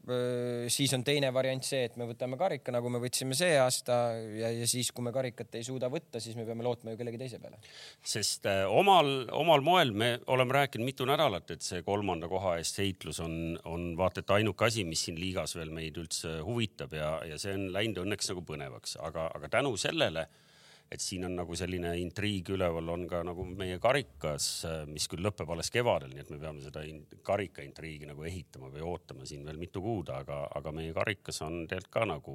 siis on teine variant see, et me võtame karika, nagu me võtsime see aasta ja, ja siis, kui me karikat ei suuda võtta, siis me peame lootma ju kellegi teise peale. sest äh, omal, omal moel me oleme rääkinud mitu nädalat, et see kolmanda koha eest heitlus on, on vaata et ainuke asi, mis siin liigas veel meid üldse huvitab ja, ja see on läinud õnneks nagu põnevaks, aga, aga tänu sellele, et siin on nagu selline intriig üleval, on ka nagu meie karikas, mis küll lõpeb alles kevadel, nii et me peame seda in- karika intriigi nagu ehitama või ootama siin veel mitu kuud, aga, aga meie karikas on tegelikult ka nagu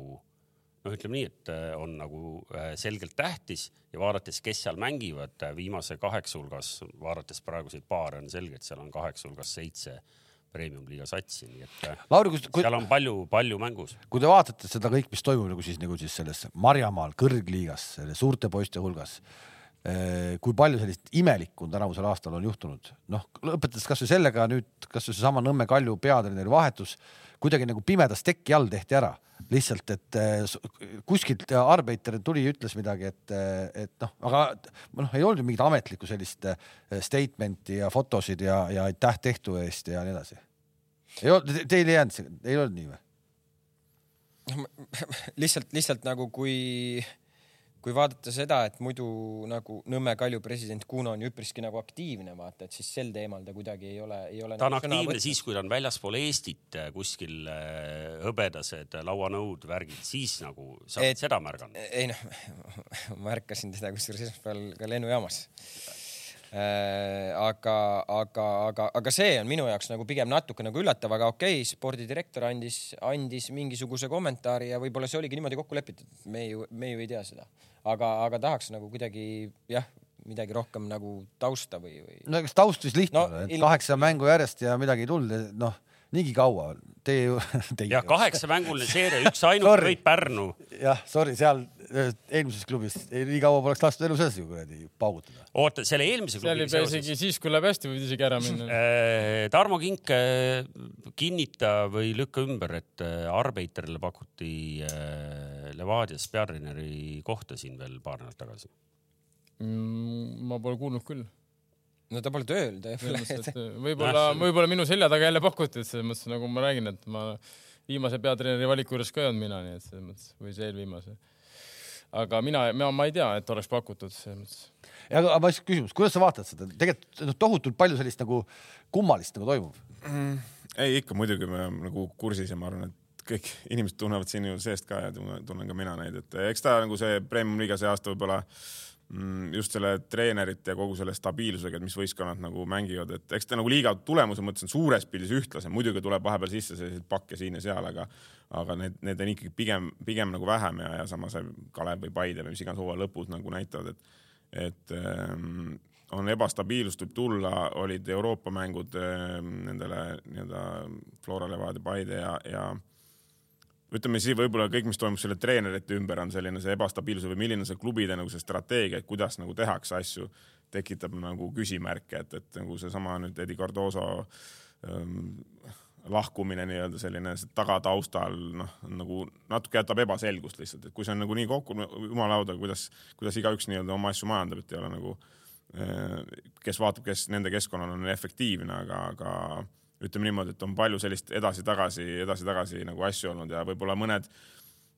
noh, ütleme nii, et äh, on nagu äh, selgelt tähtis ja vaadates, kes seal mängivad äh, viimase kaheksa hulgas, vaadates praeguseid paare on selge, et seal on kaheksa hulgas seitse premium-liiga satsi, nii et äh, Lauri, kui, kui, seal on palju-palju mängus. kui te vaatate seda kõik, mis toimub nagu siis nagu siis selles Marjamaal kõrgliigas, selle suurte poiste hulgas, kui palju sellist imelikku tänavusel aastal on juhtunud, noh lõpetades kasvõi sellega nüüd kasvõi seesama Nõmme Kalju peatreeneri vahetus kuidagi nagu pimedas teki all tehti ära, lihtsalt et eh, kuskilt arbeiter tuli ütles midagi, et, et noh, aga noh, ei olnud mingit ametlikku sellist eh, statement'i ja fotosid ja, ja aitäh tehtu eest ja nii edasi. ei olnud, teil ei jäänud ei olnud nii või? lihtsalt, lihtsalt nagu kui, kui vaadata seda, et muidu nagu Nõmme Kalju president Kuno on üpriski nagu aktiivne, vaata, et siis sel teemal ta kuidagi ei ole, ei ole. ta on aktiivne siis, kui ta on väljaspool Eestit äh, kuskil äh, hõbedased lauanõud, värgid, siis nagu sa oled seda märganud. *laughs* ei noh, *laughs* ma märkasin teda kusjuures esmaspäeval ka lennujaamas. aga, aga, aga, aga see on minu jaoks nagu pigem natuke nagu üllatav, aga okei okay,, spordidirektor andis, andis mingisuguse kommentaari ja võib-olla see oligi niimoodi kokku lepitud, me ju, me ju ei tea seda, aga, aga tahaks nagu kuidagi jah, midagi rohkem nagu tausta või, või no eks taust vist lihtne No, et ilm- kaheksa mängu järjest ja midagi ei tulnud, noh niigi kaua, teie ju, *laughs* teie ja kaheksamänguline seeria, üks *laughs* ainult Sorry. võit Pärnu. jah, sorry, seal eelmises klubis nii kaua poleks lastud elu sees ju kuradi paugutada. oota, selle eelmise klubiga seoses isegi siis, kui läheb hästi, võid isegi ära minna. Äh, Tarmo Kink, kinnita või lükka ümber, et äh, Arbeiterile pakuti äh, Levadias peatreeneri kohta siin veel paar nädalat tagasi. Mm, ma pole kuulnud küll. no ta pole tööl, ta ei et *laughs* võib-olla, võib-olla minu selja taga jälle pakuti, et selles mõttes nagu ma räägin, et ma viimase peatreeneri valiku juures ka ei olnud mina, nii et selles mõttes või see eelviimase. Aga mina, ma, ma ei tea, et oleks pakutud selles mõttes. ja aga ma lihtsalt küsimus, kuidas sa vaatad seda, tegelikult noh, tohutult palju sellist nagu kummalist nagu toimub. ei, ikka muidugi me oleme nagu kursis ja ma arvan, et kõik inimesed tunnevad siin ju seest ka ja tunnen, ka mina neid, et eks ta nagu see Premium-liiga see aasta võib-olla mm, just selle treenerite ja kogu selle stabiilsusega, et mis võistkonnad nagu mängivad, et eks ta nagu liiga tulemuse mõttes on suures pildis ühtlasem, muidugi tuleb vahepeal sisse selliseid pakke siin ja seal, aga aga need, need on ikkagi pigem, pigem nagu vähem ja, ja samas Kalev või Paide või mis iganes hooaja lõpus nagu näitavad, et et ähm, on ebastabiilsust võib tulla, olid Euroopa mängud ähm, nendele nii-öelda Flora Levadia Paide ja, ja ütleme siis võib-olla kõik, mis toimub selle treenerite ümber, on selline see ebastabiilsus või milline see klubide nagu see strateegia, et kuidas nagu tehakse asju, tekitab nagu küsimärke, et, et nagu seesama nüüd Eddie Cardoso ähm, lahkumine nii-öelda selline tagataustal noh, nagu natuke jätab ebaselgust lihtsalt, et kui see on nagu nii kokku, jumala lauda, kuidas, kuidas igaüks nii-öelda oma asju majandab, et ei ole nagu eh, kes vaatab, kes nende keskkonnal on efektiivne, aga, aga ütleme niimoodi, et on palju sellist edasi-tagasi, edasi-tagasi nagu asju olnud ja võib-olla mõned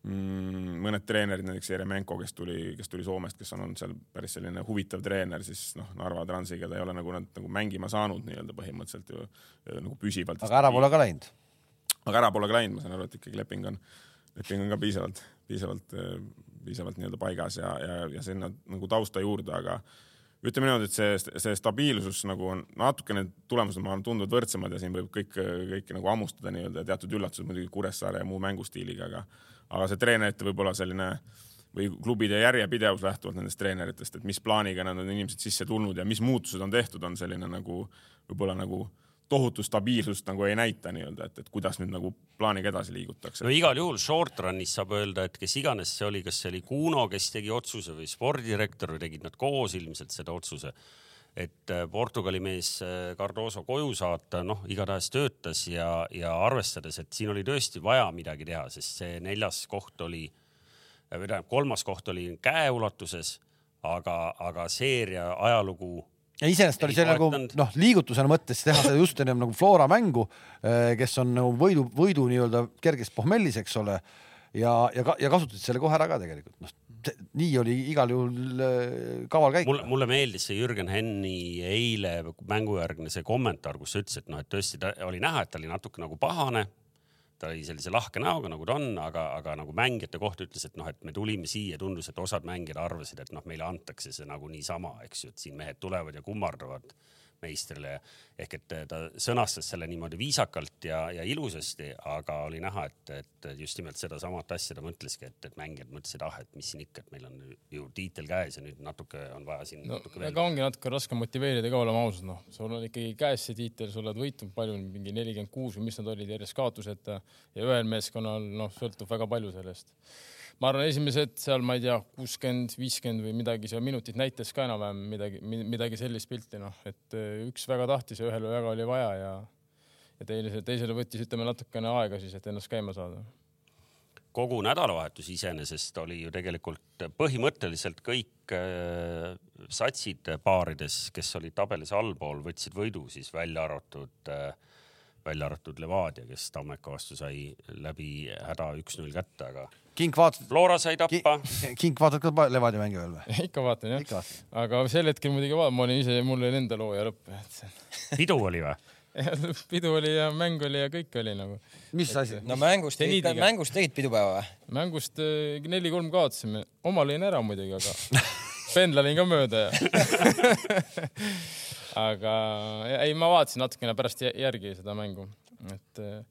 mm, mõned treenerid, näiteks Jeremenko, kes tuli, kes tuli Soomest, kes on olnud seal päris selline huvitav treener, siis noh, Narva Transiga ta ei ole nagu nad nagu mängima saanud nii-öelda põhimõtteliselt ju nagu püsivalt. aga ära pole ka läinud. aga ära pole ka läinud, ma saan aru, et ikkagi leping on, leping on ka piisavalt, piisavalt, piisavalt nii-öelda paigas ja, ja, ja sinna nagu tausta juurde, aga ütleme niimoodi, et see, see stabiilsus nagu on natukene, tulemused ma arvan, tunduvad võrdsemad ja siin võib kõik, kõike nagu hammustada nii-öelda teatud üllatused muidugi Kuressaare ja muu mängustiiliga, aga aga see treenerite võib-olla selline või klubide järjepidevus lähtuvalt nendest treeneritest, et mis plaaniga nad on inimesed sisse tulnud ja mis muutused on tehtud, on selline nagu võib-olla nagu tohutu stabiilsust nagu ei näita nii-öelda, et, et kuidas nüüd nagu plaaniga edasi liigutakse. no igal juhul short run'is saab öelda, et kes iganes see oli, kas see oli Kuno, kes tegi otsuse või spordidirektor või tegid nad koos ilmselt seda otsuse et äh, Portugali mees äh, Cardoso koju saata, noh, igatahes töötas ja, ja arvestades, et siin oli tõesti vaja midagi teha, sest see neljas koht oli, äh, või tähendab, kolmas koht oli käeulatuses, aga, aga seeria ajalugu ja iseenesest oli see nagu noh, liigutusena mõttes teha seda just ennem nagu Flora mängu, kes on nagu võidu, võidu nii-öelda kerges pohmellis, eks ole. ja, ja, ja kasutasid selle kohe ära ka tegelikult, noh nii oli igal juhul äh, kaval käik. mulle, mulle meeldis see Jürgen Henni eile mängujärgne see kommentaar, kus sa ütlesid, et noh, et tõesti ta oli näha, et ta oli natuke nagu pahane. Ta oli sellise lahke näoga, nagu ta on, aga, aga nagu mängijate kohta ütles, et noh, et me tulime siia, tundus, et osad mängijad arvasid, et noh, meile antakse see nagu niisama, eks ju, et siin mehed tulevad ja kummardavad meistrile. Ehk et ta sõnastas selle niimoodi viisakalt ja, ja ilusasti, aga oli näha, et, et just nimelt sedasamat asja ta mõtleski, et, et mängijad mõtlesid, ah, et mis siin ikka, et meil on ju tiitel käes ja nüüd natuke on vaja siin no, natuke veel. aga ongi natuke raske motiveerida ka, oleme ausad, noh, sul on ikkagi käes see tiitel, sa oled võitnud palju, mingi nelikümmend kuus või mis nad olid järjest kaotuseta. Ja ühel meeskonnal noh, sõltub väga palju sellest ma arvan, esimesed seal, ma ei tea, kuuskümmend, viiskümmend või midagi seal minutit näitas ka enam-vähem midagi, midagi sellist pilti, noh, et äh, üks väga tahtis ja ühel väga oli vaja ja, ja teisele, teisele võttis, ütleme natukene aega siis, et ennast käima saada. Kogu nädalavahetus iseenesest oli ju tegelikult põhimõtteliselt kõik äh, satsid paarides, kes olid tabelis allpool, võtsid võidu siis välja arvatud äh, välja arvatud Levadia, kes Tammeka vastu sai läbi häda üks-null kätte, aga Kink vaatas. Flora sai tappa. Kink vaatad ka Levadia mänge veel või? *laughs* ikka vaatan jah. aga sel hetkel muidugi vaatan, ma olin ise, mul oli enda loo ja lõpp. *laughs* pidu oli või? pidu oli ja mäng oli ja kõik oli nagu. mis asi? no mängust tegid, mängust tegid pidupäeva või? mängust eh, neli-kolm kaotasime, oma lõin ära muidugi, aga *laughs* pendlasin ka mööda ja aga ei, ma vaatasin natukene pärast järgi seda mängu, et eh,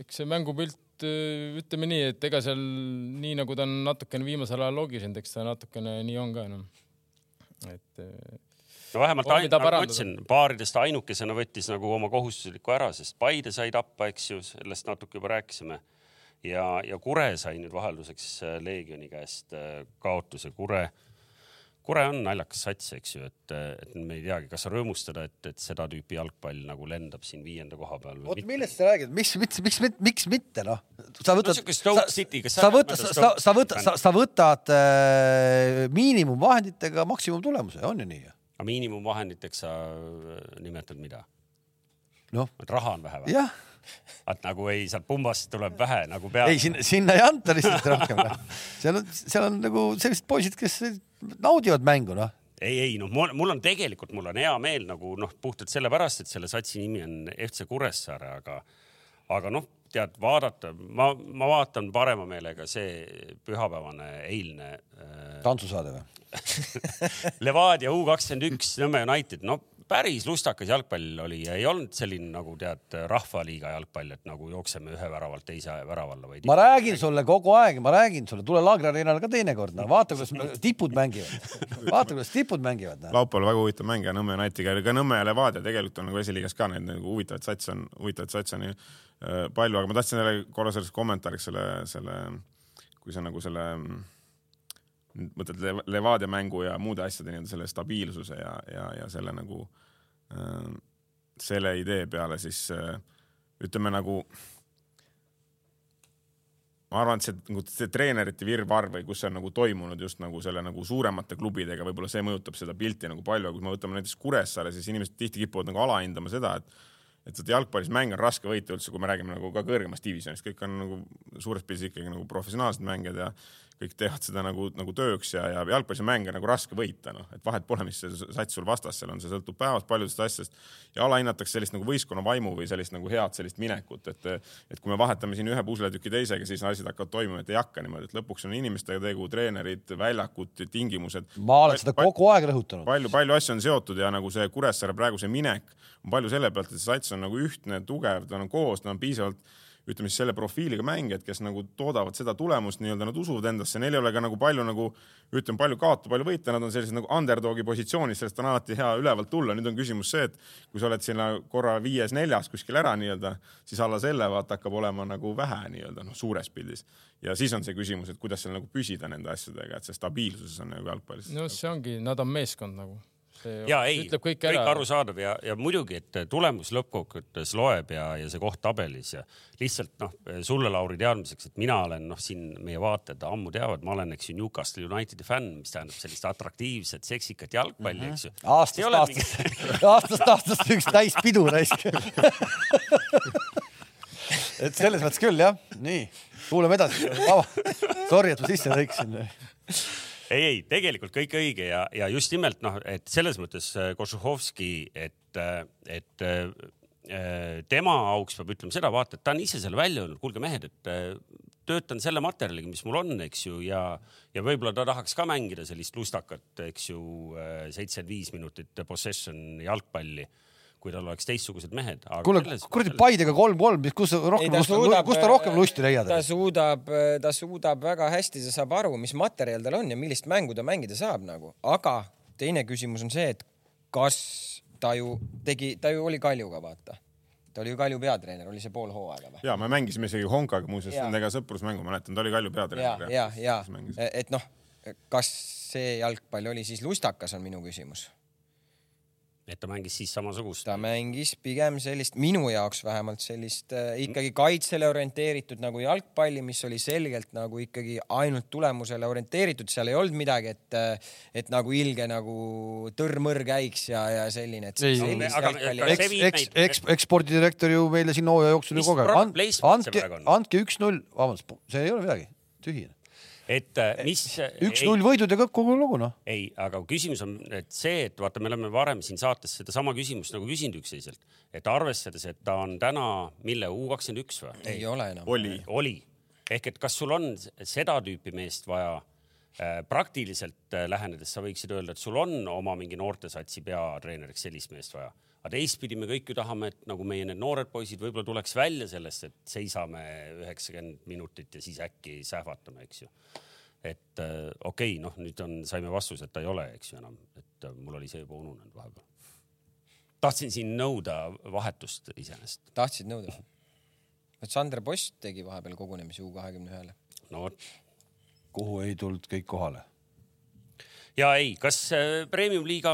eks see mängupilt Äh, ütleme nii, et ega seal nii nagu ta on natukene viimasel ajal logisenud, eks ta natukene nii on ka enam no.. et. Äh, no vähemalt ainult, nagu ma ütlesin, paaridest ainukesena võttis nagu oma kohustusliku ära, sest Paide sai tappa, eks ju, sellest natuke juba rääkisime. ja, ja Kure sai nüüd vahelduseks äh, Leegioni käest kaotuse. Kure Kure on naljakas sats, eks ju, et, et me ei teagi, kas rõõmustada, et, et seda tüüpi jalgpall nagu lendab siin viienda koha peal. oot, millest sa räägid, miks, miks, miks, miks, miks mitte noh? sa võtad no,, sa, sa võtad, sa, sa võtad, sa, sa võtad äh, miinimumvahenditega maksimumtulemuse, on ju nii? aga miinimumvahenditeks sa äh, nimetad mida? noh. et raha on vähe või? jah et nagu ei, sealt pumbast tuleb vähe nagu peale. ei, sinna, sinna ei anta lihtsalt rohkem noh. seal on, seal on nagu sellised poisid, kes naudivad mängu, noh ei, ei noh, mul, mul on tegelikult, mul on hea meel nagu noh, puhtalt sellepärast, et selle satsi nimi on FC Kuressaare, aga, aga noh, tead vaadata, ma, ma vaatan parema meelega see pühapäevane eilne äh.... tantsusaade või *laughs* Levadia U kakskümmend üks Nõmme United, no päris lustakas jalgpall oli ja ei olnud selline nagu tead rahvaliiga jalgpall, et nagu jookseme ühe väravalt teise värava alla, vaid. ma räägin sulle kogu aeg, ma räägin sulle, tule Laagri areenale ka teinekord, no vaata, kuidas tipud mängivad. vaata, kuidas tipud mängivad no.. laupäeval väga huvitav mäng ja Nõmme Unitediga, ka Nõmme ja Levadia tegelikult on nagu esiliigas ka neid nagu huvitavaid satse on, huvitavaid satse on äh, palju, aga ma tahtsin jälle korra sellest kommentaariks selle, selle, kui sa nagu selle mõtled Levadia mängu ja muude asjade nii-öelda selle stabiilsuse ja, ja, ja selle nagu äh, selle idee peale, siis äh, ütleme nagu ma arvan, et see nagu see treenerite virvarr või kus see on nagu toimunud just nagu selle nagu suuremate klubidega, võib-olla see mõjutab seda pilti nagu palju, aga kui me võtame näiteks Kuressaare, siis inimesed tihti kipuvad nagu alahindama seda, et et seda jalgpallis mäng on raske võita üldse, kui me räägime nagu ka kõrgemast divisjonist, kõik on nagu suures pildis ikkagi nagu professionaalsed mängijad ja kõik teevad seda nagu, nagu tööks ja, ja jalgpallis on mänge nagu raske võita, noh, et vahet pole, mis see sats sul vastas seal on, see sõltub päevast paljudest asjadest ja alahinnatakse sellist nagu võistkonna vaimu või sellist nagu head sellist minekut, et, et kui me vahetame siin ühe pusletüki teisega, siis asjad hakkavad toimuma, et ei hakka niimoodi, et lõpuks on inimestega tegu, treenerid, väljakud, tingimused. ma olen seda kogu aeg rõhutanud. palju, palju asju on seotud ja nagu see Kuressaare praegu see minek on palju selle pealt, et see sats on nagu ühtne, tugev, ta on koos, ta on piisavalt ütleme siis selle profiiliga mängijad, kes nagu toodavad seda tulemust, nii-öelda nad usuvad endasse, neil ei ole ka nagu palju nagu ütleme, palju kaotada, palju võita, nad on sellised nagu underdogi positsioonis, sellest on alati hea ülevalt tulla. nüüd on küsimus see, et kui sa oled sinna korra viies-neljas kuskil ära nii-öelda, siis alla selle vaata hakkab olema nagu vähe nii-öelda noh, suures pildis. ja siis on see küsimus, et kuidas seal nagu püsida nende asjadega, et see stabiilsus on nagu jalgpallis. no see ongi, nad on meeskond nagu ja ei, kõik, kõik arusaadav ja, ja muidugi, et tulemus lõppkokkuvõttes loeb ja, ja see koht tabelis ja lihtsalt noh, sulle Lauri teadmiseks, et mina olen noh, siin meie vaatajad ammu teavad, ma olen, eks ju, Newcastle Unitedi fänn, mis tähendab sellist atraktiivset, seksikat jalgpalli mm, -hmm. eks ju. aastast *laughs* aastast mingi... aastast aastast üks täispidu raisk *laughs* et selles mõttes küll jah, nii, kuulame edasi. Sorry, et ma sisse lõikasin ei, ei tegelikult kõik õige ja, ja just nimelt noh, et selles mõttes äh, Košuhovski, et, äh, et äh, tema auks peab ütlema seda, vaata, et ta on ise selle välja öelnud, kuulge mehed, et töötan selle materjaliga, mis mul on, eks ju, ja, ja võib-olla ta tahaks ka mängida sellist lustakat, eks ju, seitsekümmend viis minutit possession jalgpalli kui tal oleks teistsugused mehed. kuule, kuradi Paidega kolm-kolm, kus rohkem, kus, kus ta rohkem lusti leiad? ta suudab, ta suudab väga hästi, ta saab aru, mis materjal tal on ja millist mängu ta mängida saab nagu, aga teine küsimus on see, et kas ta ju tegi, ta ju oli Kaljuga, vaata ta oli ju Kalju peatreener, oli see pool hooaega või? ja, me mängisime isegi Honkaga muuseas nendega sõprusmängu, mäletan, ta oli Kalju peatreener. ja, ja, ja, et noh, kas see jalgpall oli siis lustakas, on minu küsimus et ta mängis siis samasugust? ta mängis pigem sellist, minu jaoks vähemalt sellist äh, ikkagi kaitsele orienteeritud nagu jalgpalli, mis oli selgelt nagu ikkagi ainult tulemusele orienteeritud, seal ei olnud midagi, et, äh, et nagu ilge nagu tõrr-mõrr käiks ja, ja selline, et. eks, eks, eks, ekspordidirektor ju meile siin hooaja jooksul ju kogu aeg, andke, andke üks-null, vabandust, see ei ole midagi, tühine et äh, mis. üks-null võidud ja kogu lugu noh. ei, aga küsimus on, et see, et vaata, me oleme varem siin saates sedasama küsimust nagu küsinud üksteiselt, et arvestades, et ta on täna, mille U kakskümmend üks või? ei ole enam. oli. oli ehk et kas sul on seda tüüpi meest vaja äh, praktiliselt äh, lähenedes sa võiksid öelda, et sul on oma mingi noortesatsi peatreeneriks sellist meest vaja aga teistpidi me kõik ju tahame, et nagu meie need noored poisid võib-olla tuleks välja sellest, et seisame üheksakümmend minutit ja siis äkki sähvatame, eks ju. et äh, okei okay,, noh, nüüd on, saime vastuse, et ta ei ole, eks ju enam, et äh, mul oli see juba ununenud vahepeal. tahtsin siin nõuda vahetust iseenesest. tahtsid nõuda? et Sander Post tegi vahepeal kogunemise U kahekümne ühele. no vot. kuhu ei tulnud kõik kohale ja ei, kas äh, premium-liiga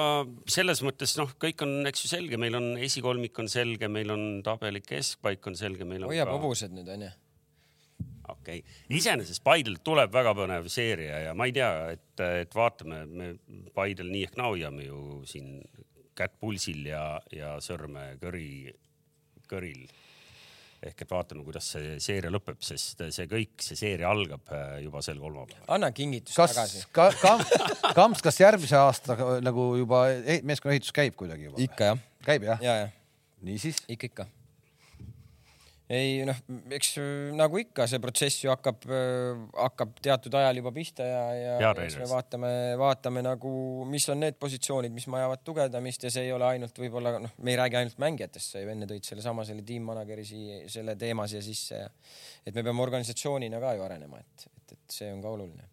selles mõttes noh, kõik on, eks ju selge, meil on esikolmik on selge, meil on tabeli keskpaik on selge, meil on. hoiab ka... hobused nüüd onju. okei okay., iseenesest Paidelt tuleb väga põnev seeria ja ma ei tea, et, et vaatame, me Paidel nii ehk naa hoiame ju siin kätt pulsil ja, ja sõrme kõri, kõril ehk et vaatame, kuidas see seeria lõpeb, sest see kõik, see seeria algab äh, juba sel kolmapäeval. anna kingitus kas, tagasi ka,. Ka, Kamps, kas järgmise aasta nagu juba e-, meeskonna ehitus käib kuidagi juba? ikka jah. käib jah ja,? Ja. niisiis? ikka, ikka ei noh, eks nagu ikka, see protsess ju hakkab, hakkab teatud ajal juba pihta ja, ja, ja eks me vaatame, vaatame nagu, mis on need positsioonid, mis vajavad tugevdamist ja see ei ole ainult võib-olla noh, me ei räägi ainult mängijatest, sa ju enne tõid sellesama selle tiim-manager'i siia, selle teema siia sisse ja et me peame organisatsioonina ka ju arenema, et, et, et see on ka oluline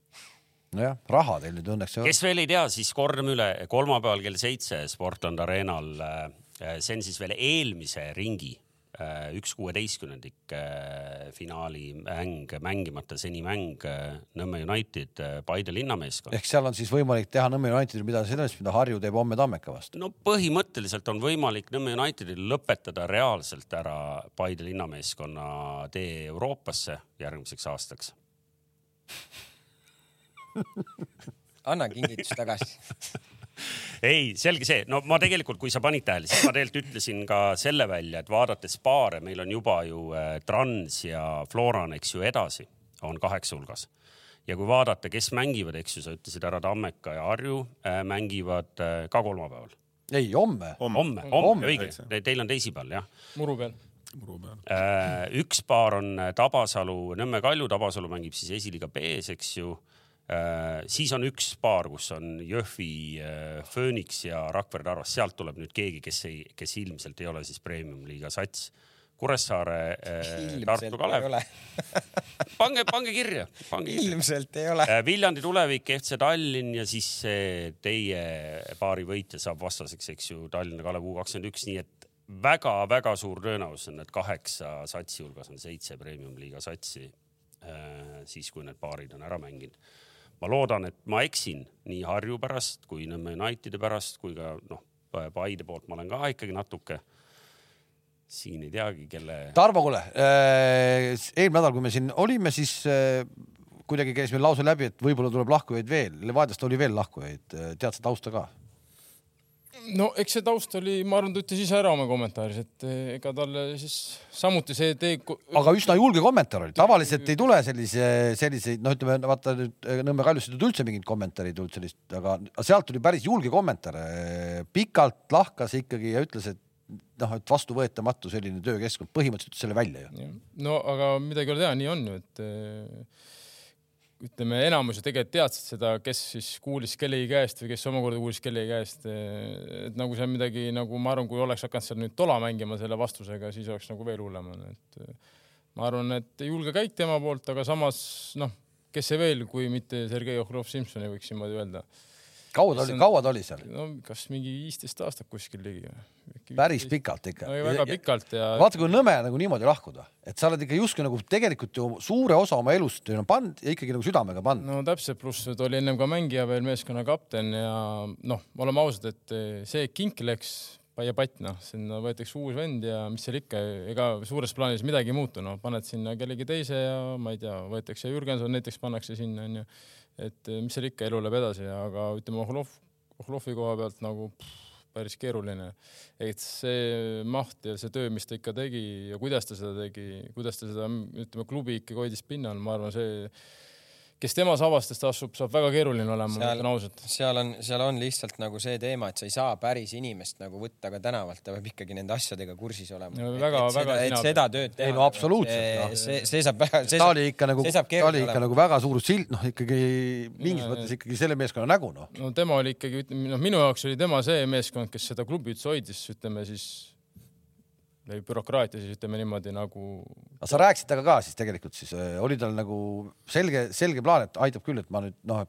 nojah, raha teil nüüd õnneks ei ole. kes veel ei tea, siis kordame üle, kolmapäeval kell seitse Sportland Arenal. Äh, see on siis veel eelmise ringi Äh, üks kuueteistkümnendik äh, finaali mäng, mängimata seni mäng äh, Nõmme United, Paide linnameeskond. ehk seal on siis võimalik teha Nõmme Unitedil midagi sellist, mida Harju teeb homme Tammeka vastu? no põhimõtteliselt on võimalik Nõmme Unitedil lõpetada reaalselt ära Paide linnameeskonna tee Euroopasse järgmiseks aastaks anna kingitus tagasi *laughs* ei, selge see, no ma tegelikult, kui sa panid tähele, siis ma tegelikult ütlesin ka selle välja, et vaadates paare, meil on juba ju äh, Trans ja Floran, eks ju, edasi on kaheksa hulgas. ja kui vaadata, kes mängivad, eks ju, sa ütlesid härra Tammeka ja Harju äh, mängivad äh, ka kolmapäeval. ei, homme. homme, homme, õige, teil on teisipäeval jah. muru peal muru peal. üks paar on Tabasalu, Nõmme Kalju, Tabasalu mängib siis esiliiga B-s, eks ju siis on üks paar, kus on Jõhvi äh, Phoenix ja Rakvere Tarvas, sealt tuleb nüüd keegi, kes ei, kes ilmselt ei ole siis premium-liiga sats. Kuressaare, äh, Tartu Kalev. *laughs* pange, pange kirja. ilmselt ei ole. Viljandi tulevik, FC Tallinn ja siis teie paari võitja saab vastaseks, eks ju, Tallinna Kalev U kakskümmend üks, nii et väga-väga suur tõenäosus on, et kaheksa satsi hulgas on seitse premium-liiga satsi. siis, kui need paarid on ära mänginud ma loodan, et ma eksin nii Harju pärast kui Nõmme Unitedi pärast kui ka noh, Paide poolt ma olen ka ikkagi natuke siin ei teagi, kelle. Tarmo, kuule äh,, eelmine nädal, kui me siin olime, siis äh, kuidagi käis meil lause läbi, et võib-olla tuleb lahkujaid veel. Levadiast oli veel lahkujaid, tead sa tausta ka? No eks see taust oli, ma arvan, ta ütles ise ära oma kommentaaris, et eh, ega talle siis samuti see tee. aga üsna julge kommentaar oli, tavaliselt ei tule sellise, selliseid, noh, ütleme vaata nüüd eh, Nõmme Kaljust ei tulnud üldse mingit kommentaari ei tulnud sellist, aga sealt tuli päris julge kommentaar. pikalt lahkas ikkagi ja ütles, et noh, et vastuvõetamatu selline töökeskkond, põhimõtteliselt ütles selle välja ju. no aga midagi ei ole teha, nii on ju, et eh, ütleme, enamus ju tegelikult teadsid seda, kes siis kuulis kellegi käest või kes omakorda kuulis kellegi käest. et nagu seal midagi nagu ma arvan, kui oleks hakanud seal nüüd tola mängima selle vastusega, siis oleks nagu veel hullem olnud, et ma arvan, et julge käik tema poolt, aga samas noh, kes see veel, kui mitte Sergei Ohrov-Simsoni võiks niimoodi öelda kaua ta oli, kaua ta oli seal? no kas mingi viisteist aastat kuskil ligi. päris pikalt ikka no,. väga pikalt ja. vaata, kui nõme nagu niimoodi lahkuda, et sa oled ikka justkui nagu tegelikult ju suure osa oma elust pannud ja ikkagi nagu südamega pannud. no täpselt, pluss ta oli ennem ka mängija veel meeskonna kapten ja noh, oleme ausad, et see kink läks ja patt, noh, sinna võetakse uus vend ja mis seal ikka, ega suures plaanis midagi ei muutu, noh, paned sinna kellegi teise ja ma ei tea, võetakse Jürgenson näiteks pannakse sinna onju et eh, mis seal ikka, elu läheb edasi, aga ütleme Ohlov, Ohlovi koha pealt nagu pff, päris keeruline. et see maht ja see töö, mis ta ikka tegi ja kuidas ta seda tegi, kuidas ta seda, ütleme, klubi ikkagi hoidis pinnal, ma arvan, see kes temas avastest astub, saab väga keeruline olema, ma ütlen ausalt. seal on, seal on lihtsalt nagu see teema, et sa ei saa päris inimest nagu võtta ka tänavalt, ta peab ikkagi nende asjadega kursis olema. väga, väga. et seda tööd teha. ei no absoluutselt. see, see saab väga. ta oli ikka nagu, ta oli ikka nagu väga suur sild, noh ikkagi mingis mõttes ikkagi selle meeskonna nägu noh. no tema oli ikkagi, ütleme noh, minu jaoks oli tema see meeskond, kes seda klubi üldse hoidis, ütleme siis bürokraatia siis ütleme niimoodi nagu. aga sa rääkisid temaga ka siis tegelikult siis äh, oli tal nagu selge, selge plaan, et aitab küll, et ma nüüd noh,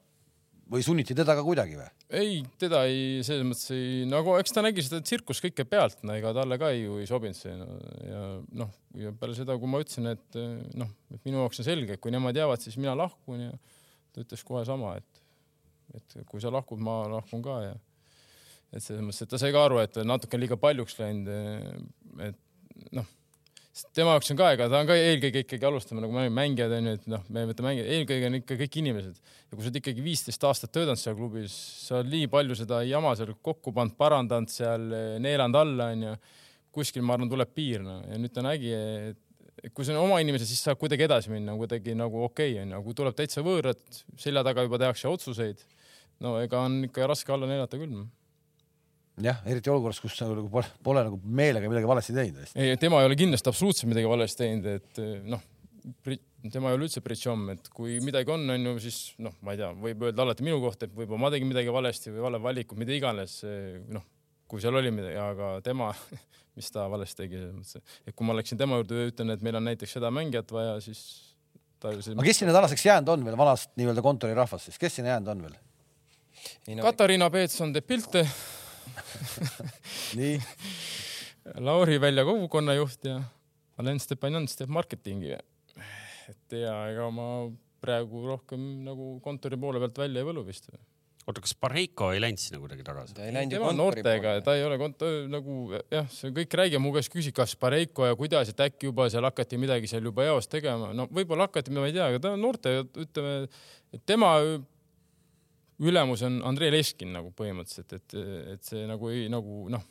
või sunniti teda ka kuidagi või? ei, teda ei, selles mõttes ei, nagu eks ta nägi seda tsirkust kõike pealt, no ega talle ka ju ei sobinud see no, ja noh, ja peale seda, kui ma ütlesin, et noh, et minu jaoks on selge, et kui nemad jäävad, siis mina lahkun ja ta ütles kohe sama, et, et kui sa lahkud, ma lahkun ka ja et selles mõttes, et ta sai ka aru, et natuke liiga paljuks läinud, et noh, tema jaoks on ka, ega ta on ka eelkõige ikkagi alustame nagu mängijad onju, et noh, me võtame mängijad, eelkõige on ikka kõik inimesed ja kui sa oled ikkagi viisteist aastat töötanud seal klubis, sa oled nii palju seda jama seal kokku pannud, parandanud seal, neelanud alla onju. kuskil ma arvan, tuleb piir noh ja nüüd ta nägi, et kui see on oma inimesed, siis saab kuidagi edasi minna, kuidagi nagu okei okay, onju, kui tuleb täitsa võõrad, selja taga juba tehakse otsuseid. no ega on ikka raske alla neelata küll jah, eriti olukorras, kus sa nagu pole, pole nagu meelega midagi valesti teinud. ei, tema ei ole kindlasti absoluutselt midagi valesti teinud, et eh, noh, tema ei ole üldse pritšomm, et kui midagi on, on ju, siis noh, ma ei tea, võib öelda alati minu kohta, et võib-olla ma tegin midagi valesti või vale valiku, mida iganes, noh, kui seal oli midagi, aga tema, *laughs* mis ta valesti tegi, selles mõttes, et kui ma läksin tema juurde ja ütlen, et meil on näiteks seda mängijat vaja, siis ta ju aga kes sinna tänaseks jäänud on veel vanast nii-öelda kontorirahvast siis, kes sinna jäänud on veel? No... Katariina Peetson teeb pilte *laughs* nii. Lauri Välja kogukonnajuht ja Alen Stepanjans teeb marketingi. et ja ega ma praegu rohkem nagu kontori poole pealt välja ei võlu vist. oota, kas Pareiko ei läinud sinna kuidagi tagasi? ta ei läinud ju noortega, ta ei ole kont-, nagu jah, see kõik räägib, mu käest küsib, kas Pareiko ja kuidas, et äkki juba seal hakati midagi seal juba eos tegema, no võib-olla hakati, ma ei tea, aga ta on noorte, ütleme, et tema ülemus on Andrei Leskin nagu põhimõtteliselt, et, et see nagu ei nagu noh,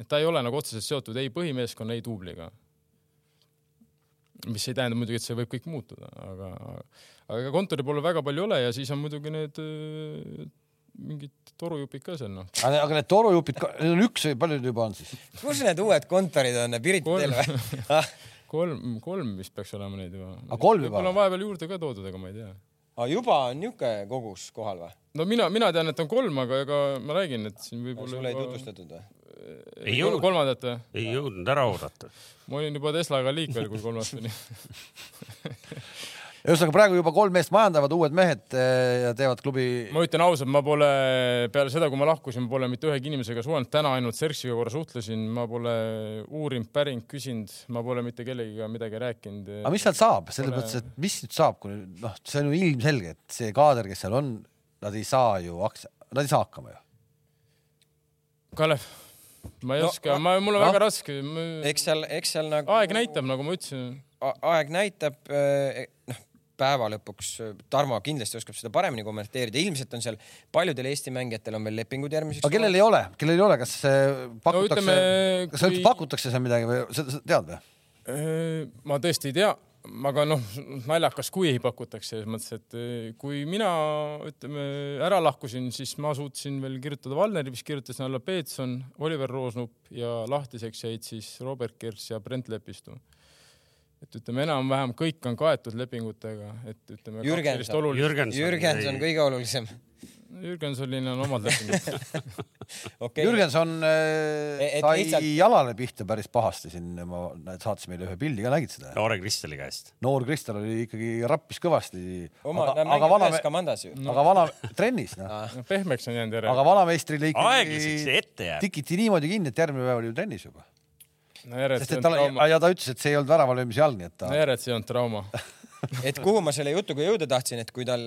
et ta ei ole nagu otseselt seotud ei põhimeeskonna, ei duubliga. mis ei tähenda muidugi, et see võib kõik muutuda, aga, aga ega kontori poole väga palju ei ole ja siis on muidugi need öö, mingid torujupid ka seal noh. aga aga need torujupid, need on üks või palju neid juba on siis? kus need uued kontorid on, Pirita Kolm. teel või *laughs* kolm, kolm vist peaks olema neid juba. Aga kolm juba? võib-olla on vahepeal juurde ka toodud, ega ma ei tea. Ah, juba on niisugune kogus kohal või? no mina, mina tean, et on kolm, aga ega ma räägin, et siin võib-olla. sulle ei tutvustatud või? Ei jõudnud. kolmandat või? ei jõudnud ära oodata. ma olin juba Teslaga liikvel, kui kolmas tuli. *laughs* ühesõnaga praegu juba kolm meest majandavad, uued mehed eh, ja teevad klubi ma ütlen ausalt, ma pole peale seda, kui ma lahkusin, ma pole mitte ühegi inimesega suhelnud, täna ainult Serksiga korra suhtlesin, ma pole uurinud, pärinud, küsinud, ma pole mitte kellegiga midagi rääkinud. aga mis sealt saab, selles Pole- mõttes, et mis nüüd saab, kui noh, see on ju ilmselge, et see kaader, kes seal on, nad ei saa ju aks-, nad ei saa hakkama ju. Kalev, ma ei No, no, oska, ma, mul on noh. väga raske. eks seal, eks seal nagu aeg näitab, nagu ma ütlesin. aeg näitab, noh, päeva lõpuks äh, Tarmo kindlasti oskab seda paremini kommenteerida, ilmselt on seal paljudel Eesti mängijatel on veel lepingud järgmiseks. aga kellel ei ole, kellel ei ole, kas eh, pakutakse no,, kas kui- kui... pakutakse seal midagi või sa, tead või? ma tõesti ei tea, aga noh, naljakas, kui ei pakutaks selles mõttes, et kui mina ütleme ära lahkusin, siis ma suutsin veel kirjutada Valneri, mis kirjutasin alla Peetson, Oliver Roosnup ja lahtiseks jäid siis Robert Kers ja Brent Lepistu. Et ütleme, enam-vähem kõik on kaetud lepingutega, et ütleme. Jürgenson. Jürgenson, Jürgenson kõige olulisem. Jürgensonil on omad lepingud *laughs* okei, Jürgenson Et- äh, et sai lihtsalt- jalale pihta päris pahasti siin, ma, saatis meile ühe pildi ka, nägid seda? Noore Kristeli käest. noor Kristel oli ikkagi rappis kõvasti. oma, aga mängivad vana ühes, komandas ju. aga vana trennis noh, no, pehmeks on jäänud järele aga vanameistrile aeglaseks see ikkagi ette jääb. tikiti niimoodi kinni, et järgmine päev oli ju trennis juba. No järjest sest see et on ta trauma, ja ta ütles, et see ei olnud väravalöömise jalg, nii et ta no järjest see on trauma. *laughs* Et kuhu ma selle jutuga jõuda tahtsin, et kui tal,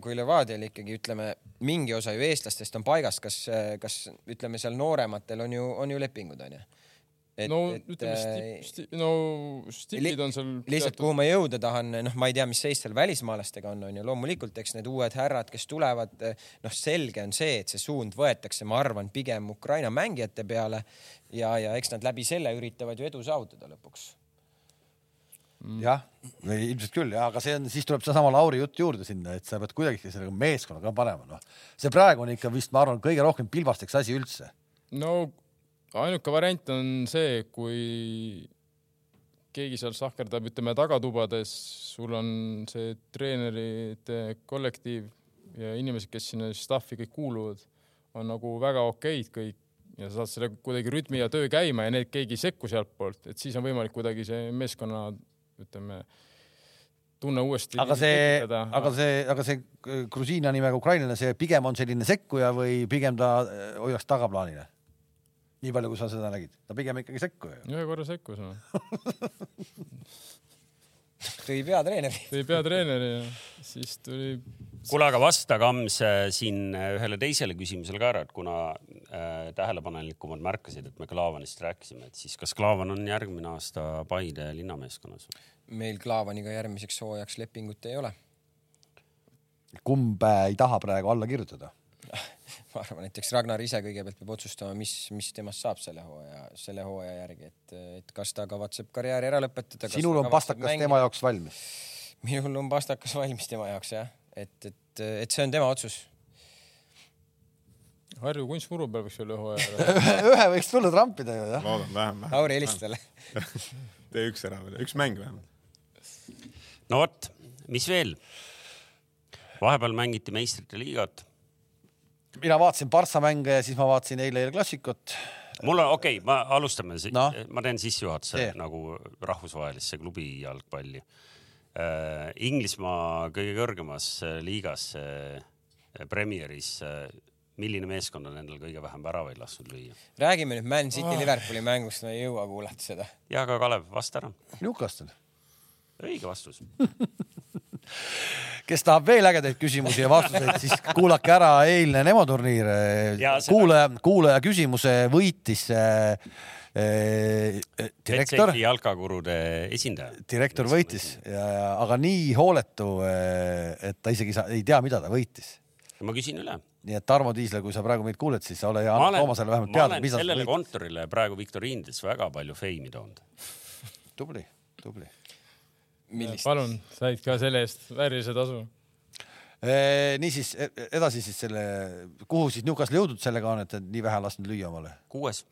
kui Levadial ikkagi ütleme, mingi osa ju eestlastest on paigas, kas, kas ütleme seal noorematel on ju, on ju lepingud onju. no ütleme, no stipid on seal lihtsalt kuhu ma jõuda tahan, noh, ma ei tea, mis seis seal välismaalastega on, onju, loomulikult eks need uued härrad, kes tulevad, noh, selge on see, et see suund võetakse, ma arvan, pigem Ukraina mängijate peale ja, ja eks nad läbi selle üritavad ju edu saavutada lõpuks. jah, ilmselt küll jah, aga see on, siis tuleb seesama Lauri jutt juurde sinna, et sa pead kuidagi sellega meeskonnaga ka panema, noh. see praegu on ikka vist, ma arvan, kõige rohkem pilbasteks asi üldse. no ainuke variant on see, kui keegi seal sahkerdab, ütleme tagatubades, sul on see treenerite kollektiiv ja inimesed, kes sinna staff'i kõik kuuluvad, on nagu väga okeid kõik ja sa saad selle kuidagi rütmi ja töö käima ja need keegi ei sekku sealtpoolt, et siis on võimalik kuidagi see meeskonna, ütleme, tunne uuesti aga see, aga see, aga see Grusiina nimega ukrainlane, see pigem on selline sekkuja või pigem ta äh, hoiaks tagaplaanile? nii palju, kui sa seda nägid, ta pigem ikkagi sekkuja ühe korra sekkus noh. *laughs* tõi peatreeneri. tõi peatreeneri ja siis tuli kuule, aga vasta Kams siin äh, ühele teisele küsimusele ka ära, et kuna äh, tähelepanelikumad märkasid, et me Klaavanist rääkisime, et siis kas Klaavan on järgmine aasta Paide linnameeskonnas? meil Klaavaniga järgmiseks hooajaks lepingut ei ole. kumb äh, ei taha praegu alla kirjutada? *laughs* ma arvan, et eks Ragnar ise kõigepealt peab otsustama, mis, mis temast saab selle hooaja, selle hooaja järgi, et, et kas ta kavatseb karjääri ära lõpetada. sinul on pastakas tema jaoks valmis. minul on pastakas valmis tema jaoks jah, et, et, et see on tema otsus. Harju kunstmuru peal võiks üle hooaja *laughs* ära. ühe võiks tulla trampida ju jah. loodan vähem, vähem. Lauri helista talle. *laughs* tee üks ära veel, üks mäng vähemalt. no vot, mis veel? vahepeal mängiti meistrite liigat. mina vaatasin Barca mänge ja siis ma vaatasin eile El Clasicot. mul on, okei okay,, ma alustame no. Ma teen sissejuhatuse nagu rahvusvahelisse klubi jalgpalli. Inglismaa kõige kõrgemas äh, liigas äh,, Premieris äh,, milline meeskond on endal kõige vähem väravaid lasknud lüüa? räägime nüüd Man City Liverpooli mängust, ma ei jõua kuulata seda. ja ka Kalev, vasta ära. Newcastle. õige vastus. *laughs* kes tahab veel ägedaid küsimusi ja vastuseid, siis kuulake ära eilne Nemo turniir kuulaja, kuulaja küsimuse võitis äh, äh, direktor Betsafe'i, jalkakurude esindaja. direktor võitis ja, ja aga nii hooletu, et ta isegi ei tea, mida ta võitis. ma küsin üle. nii et Tarmo Tiisler, kui sa praegu meid kuuled, siis ole hea, anna Toomasele vähemalt ma teada, mis sa sellele võid. kontorile praegu viktoriinides väga palju feimi toonud. tubli, tubli. millist? palun, said ka selle eest väärilise tasu. niisiis e- edasi siis selle, kuhu siis Newcastle jõudnud sellega on, et nii vähe lasknud lüüa omale, kuues,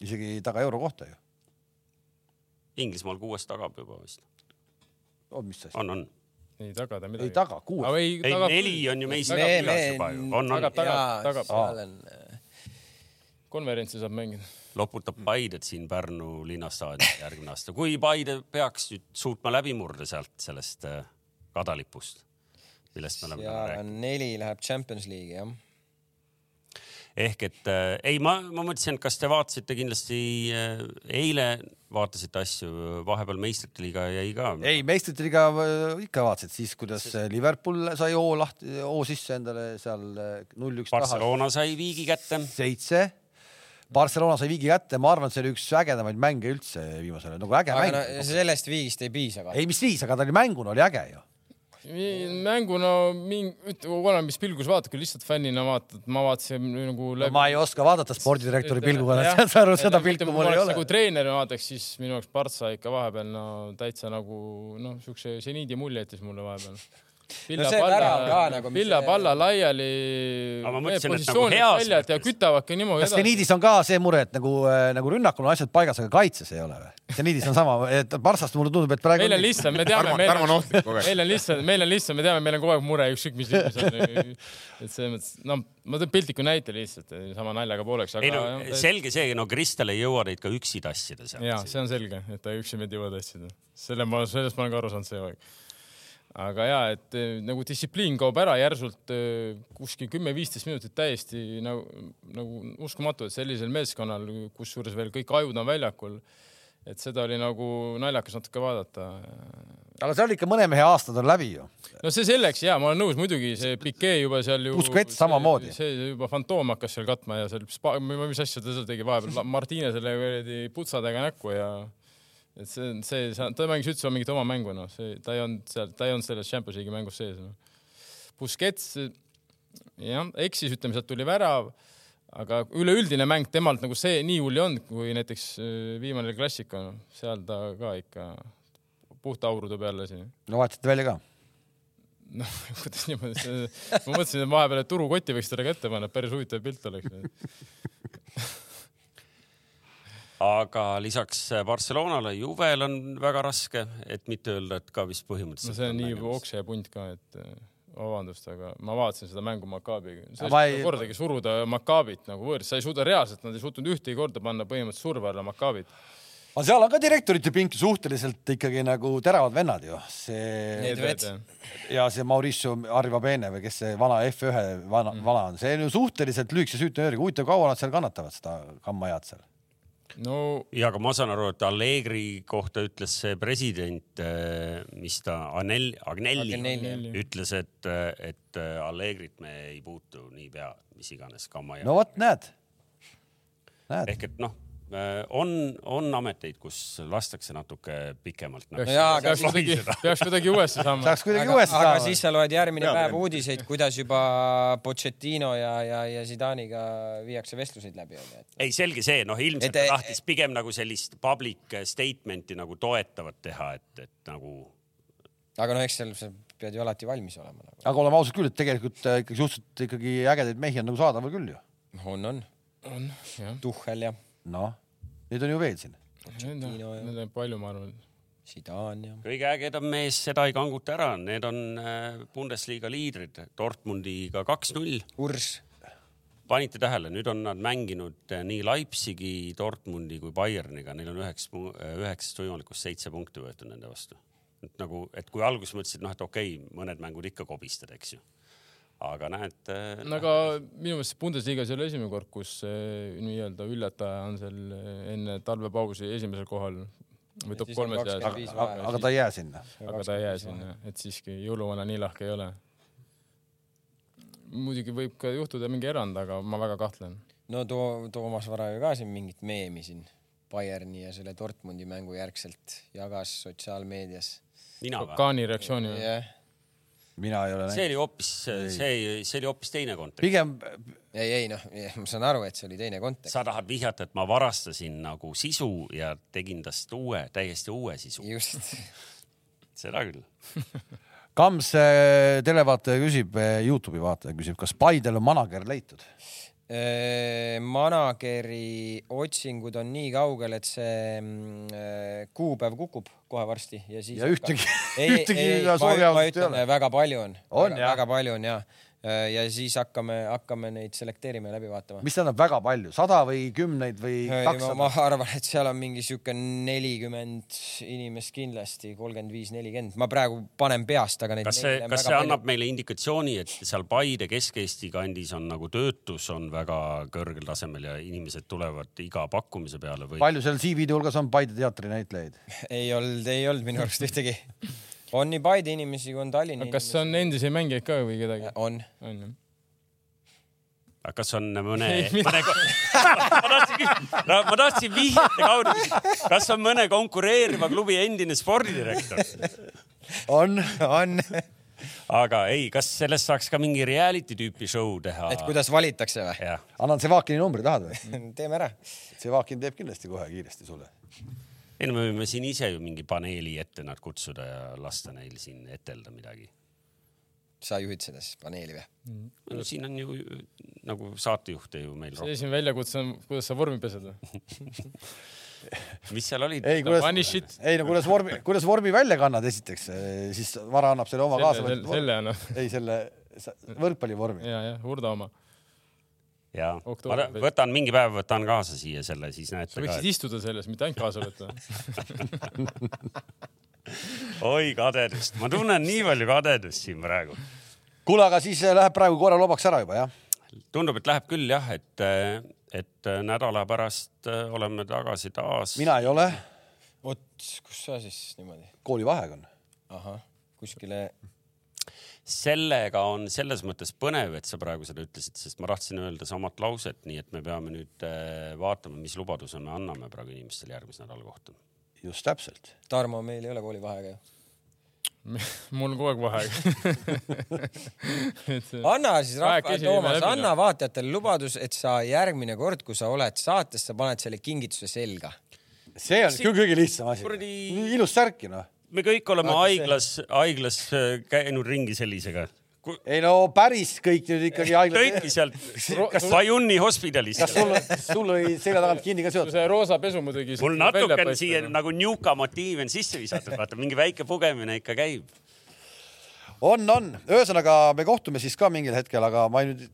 isegi taga euro kohta ju. Inglismaal kuues tagab juba vist. oh mis asja, on, on. ei taga ta ei midagi. taga, kuus. ei, ei, tagab neli on ju meist Me- me- juba ju, on, on tagab-. tagab- tagab. on äh, konverentsi saab mängida. loputab Paidet siin Pärnu linnastaadionil järgmine aasta, kui Paide peaks nüüd suutma läbi murda sealt sellest äh, kadalipust, millest me oleme täna seal rääkinud. on neli läheb Champions League'i jah. Ehk et äh, ei, ma, ma mõtlesin, et kas te vaatasite kindlasti äh, eile vaatasite asju, vahepeal meistrite liiga jäi ka. ei, meistrite liiga äh, ikka vaatasid siis, kuidas äh, Liverpool sai hoo lahti, hoo sisse endale seal äh, null-üks taha. Barcelona sai viigi kätte. seitse. Barcelona sai viigi kätte, ma arvan, et see oli üks ägedamaid mänge üldse viimasel ajal, nagu äge aga no mäng. sellest viigist ei piisa ei, mis viis, aga ta oli mänguna oli äge ju. Mänguna mingi, oleneb, mis pilgus vaatad, kui lihtsalt fännina vaatad, ma vaatasin nagu No, läbi. ma ei oska vaadata spordidirektori pilguga, saad sa aru, seda pilku mul ei ole nagu. treeneri vaataks, siis minu jaoks Partsa ikka vahepeal no täitsa nagu noh, siukse seniidi mulje jättis mulle vahepeal. Pilla see palla värav ka nagu,, mis Pilla see- palla laiali Aga ma, mõtlesin, et nagu heas väljalt ja mõttes. kütavadki niimoodi kas Steniidis on ka see mure, et nagu, nagu rünnakul on asjad paigas, aga kaitses ei ole või? Steniidis on sama, et Barssast mulle tundub, et praegu meil on lihtsalt, me teame, Tarmo, on ohtlik kogu aeg. meil on lihtsalt, meil on lihtsalt, me teame, meil on kogu aeg mure, ükskõik mis liinis on. et selles mõttes, no ma teen piltliku näite lihtsalt sama naljaga pooleks, ei no aga. selge see, no Kristel ei jõua teid ka üksi tassida sealt. ja see on selge, et ta üksi meid ei jõua tassida. selle ma, sellest ma olen ka aru saanud see aeg. Aga ja, et eh, nagu distsipliin kaob ära järsult eh, kuskil kümme-viisteist minutit täiesti nagu, nagu uskumatu, et sellisel meeskonnal, kusjuures veel kõik ajud on väljakul, et seda oli nagu naljakas natuke vaadata. aga see oli ikka mõne mehe aastad on läbi ju. no see selleks ja ma olen nõus, muidugi see Piquet juba seal ju. Busquets samamoodi. see juba fantoom hakkas seal katma ja seal, mis asja ta seal tegi vahepeal, Martinesele kuradi putsadega näkku ja et see, see, ta mängis üldse mingit oma mängu, noh, see, ta ei olnud seal, ta ei olnud selles Champions League'i mängus sees no.. Busquets, jah, eksis, ütleme, sealt tuli värav, aga üleüldine mäng temalt nagu see nii hull ei olnud, kui näiteks äh, viimane klassika, seal ta ka ikka puhta aurude peal lasi no vaatasite välja ka? noh, kuidas niimoodi, ma mõtlesin, et vahepeal, et turukotti võiks talle kätte panna, päris huvitav pilt oleks. *laughs* aga lisaks Barcelonale Juvel on väga raske, et mitte öelda, et ka vist no põhimõtteliselt. see on nii okse punt ka, et eh, vabandust, aga ma vaatasin seda mängu Makaabiga. sa ei ei- suuda kordagi suruda Makaabit nagu võõrst, sa ei suuda reaalselt, nad ei suutnud ühtegi korda panna põhimõtteliselt surve alla Makaabit. aga seal on ka direktorite pinki suhteliselt ikkagi nagu teravad vennad ju, see ja see Mauricio Arrivabene või kes see vana F1 vana mm., vana on, see on ju suhteliselt lühikese süütenööriga, huvitav, kaua nad seal kannatavad seda kammajad seal? No ja aga ma saan aru, et Allegri kohta ütles see president, mis ta, Anel-, Agnelli, Agnelli, ütles, et, et Allegrit me ei puutu niipea, mis iganes kamma ja no vot, näed, näed, ehk et noh, on, on ameteid, kus lastakse natuke pikemalt nagu, peaks, jaa, aga peaks kuidagi, peaks kuidagi uuesti saama. saaks kuidagi aga, uuesti aga saama siis. sa loed järgmine Peab päev uudiseid, kuidas juba Pochettino ja, ja, ja Zidaniga viiakse vestluseid läbi onju. ei, selge see, noh, ilmselt Et- ta tahtis pigem nagu sellist public statement'i nagu toetavat teha, et, et nagu aga noh, eks seal sa pead ju alati valmis olema nagu.. aga oleme ausad küll, et tegelikult äh, ikkagi suhteliselt ikkagi ägedaid mehi on nagu saadaval küll ju. on, on. on, jah. Tuhhel ja noh, neid on ju veel siin. Neid on palju, ma arvan. Zidane ja. kõige ägedam mees, seda ei kanguta ära, need on äh, Bundesliga liidrid, Dortmundiga kaks-null. Urs. panite tähele, nüüd on nad mänginud äh, nii Leipzigi, Dortmundi kui Bayerniga, neil on üheks, üheksast võimalikust seitse punkti võetud nende vastu. et nagu, et kui alguses mõtlesid, noh, et okei okay,, mõned mängud ikka kobistad, eks ju. Aga näed äh,. no aga minu meelest Bundesliga-s ei ole esimene kord, kus eh, nii-öelda üllataja on seal eh, enne talvepausi esimesel kohal või top kolmes jääs. 25 aga, aga ta ei jää sinna. aga ta ei jää sinna, et siiski jõuluvana nii lahke ei ole. muidugi võib ka juhtuda mingi erand, aga ma väga kahtlen. no too Toomas Vara ju ka siin mingit meemi siin Bayerni ja selle Dortmundi mängu järgselt jagas sotsiaalmeedias. või? Kaani reaktsiooni. jah, mina ei ole see näinud. oli hoopis, see, see oli hoopis teine kontekst. pigem ei, ei noh, ma saan aru, et see oli teine kontekst. sa tahad vihjata, et ma varastasin nagu sisu ja tegin tast uue, täiesti uue sisu. just. seda küll. *laughs* Kams televaataja küsib, Youtube'i vaataja küsib, kas Paidel on manager leitud? Manageri otsingud on nii kaugel, et see mm, äh, kuupäev kukub kohe varsti ja siis. Ja *laughs* ühtegi- ei, ei, ühtegi ei, ma, ma ei ütlen ole., väga palju on. On, väga, jah? väga palju on ja, ja siis hakkame, hakkame neid selekteerima ja läbi vaatama. mis tähendab väga palju, sada või kümneid või kakssada ma? arvan, et seal on mingi sihuke nelikümmend inimest kindlasti, kolmkümmend viis, nelikümmend, ma praegu panen peast, aga neid. kas see, kas see annab meile indikatsiooni, et seal Paide, Kesk-Eesti kandis on nagu töötus on väga kõrgel tasemel ja inimesed tulevad iga pakkumise peale või? palju seal CV-de hulgas on Paide teatri näitlejaid? *laughs* ei olnud, ei olnud minu arust ühtegi. *laughs* on nii Paide inimesi kui on Tallinna kas on endiseid mängijaid ka või kedagi? on, on jah? aga kas on mõne *laughs* mõne, *laughs* ma tahtsin ma tahtsin vihjete kaudu kas on mõne konkureeriva klubi endine spordidirektor? on, on. aga ei, kas sellest saaks ka mingi reality tüüpi show teha? et kuidas valitakse või? annan Sevakini numbri, tahad või? *laughs* teeme ära. Sevakin teeb kindlasti kohe kiiresti sulle. Ei no me võime siin ise ju mingi paneeli ette nad kutsuda ja lasta neil siin etelda midagi. sa juhid seda siis paneeli või? no siin on ju nagu saatejuhte ju meil see esimene väljakutse on, kuidas sa vormi pesed või? *laughs* mis seal olid? ei, kuidas shit., ei no kuidas vormi, kuidas vormi välja kannad, esiteks, siis Vara annab selle oma kaasa selle, selle, selle annab. ei selle võrkpallivormi. ja, ja Urda oma. Ja ma Oktoobris. ta- võtan mingi päev võtan kaasa siia selle, siis sa näete ka võiksid. istuda selles, mitte ainult kaasa võtta. *laughs* oi kadedust, ma tunnen nii palju kadedust siin praegu. kuule, aga siis äh, läheb praegu korra lobaks ära juba jah? tundub, et läheb küll jah, et, et nädala pärast äh, oleme tagasi taas. mina ei ole, vot, kus sa siis niimoodi? koolivaheaeg on. ahah, kuskile. Sellega on selles mõttes põnev, et sa praegu seda ütlesid, sest ma tahtsin öelda samat lauset, nii et me peame nüüd äh, vaatama, mis lubaduse me anname praegu inimestele järgmise nädala kohta. just täpselt. Tarmo, meil ei ole koolivaheaega ju. mul on kogu aeg vaheaeg. *laughs* anna siis rahva, Toomas, anna noh. vaatajatele lubadus, et sa järgmine kord, kui sa oled saates, sa paned selle kingituse selga. see on küll kõige lihtsam asi ilus särki noh. Me kõik oleme Vaata see- haiglas, haiglas äh, käinud ringi sellisega. ei no päris kõik nüüd ikkagi kõiki sealt Fajuni hospidalist kas. sul, sul oli selja tagant kinni ka seotud? see roosa pesu muidugi. mul natukene siia. nagu niuka motiiv on sisse visatud, vaata mingi väike pugemine ikka käib. on, on, ühesõnaga me kohtume siis ka mingil hetkel, aga ma nüüd,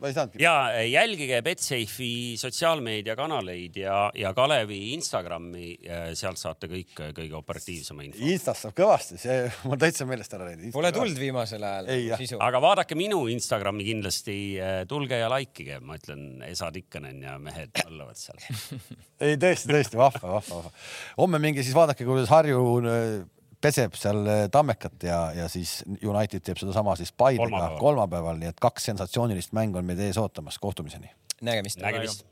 ma ei saanudki. ja jälgige Betsafe'i sotsiaalmeediakanaleid ja, ja Kalevi Instagrami, sealt saate kõik kõige operatiivsema info. Instast saab kõvasti, see *laughs* mul täitsa meelest ära läinud. Pole tulnud viimasel ajal aga vaadake minu Instagrami kindlasti, tulge ja like ige, ma ütlen, Esa Tikkanen ja mehed allavad seal. *laughs* ei tõesti, tõesti vahva, vahva, vahva. homme minge siis vaadake, kuidas Harju peseb seal äh, Tammekat ja, ja siis United teeb sedasama siis Paidega Kolmapäeval. kolmapäeval, nii et kaks sensatsioonilist mängu on meid ees ootamas, kohtumiseni. nägemist. nägemist.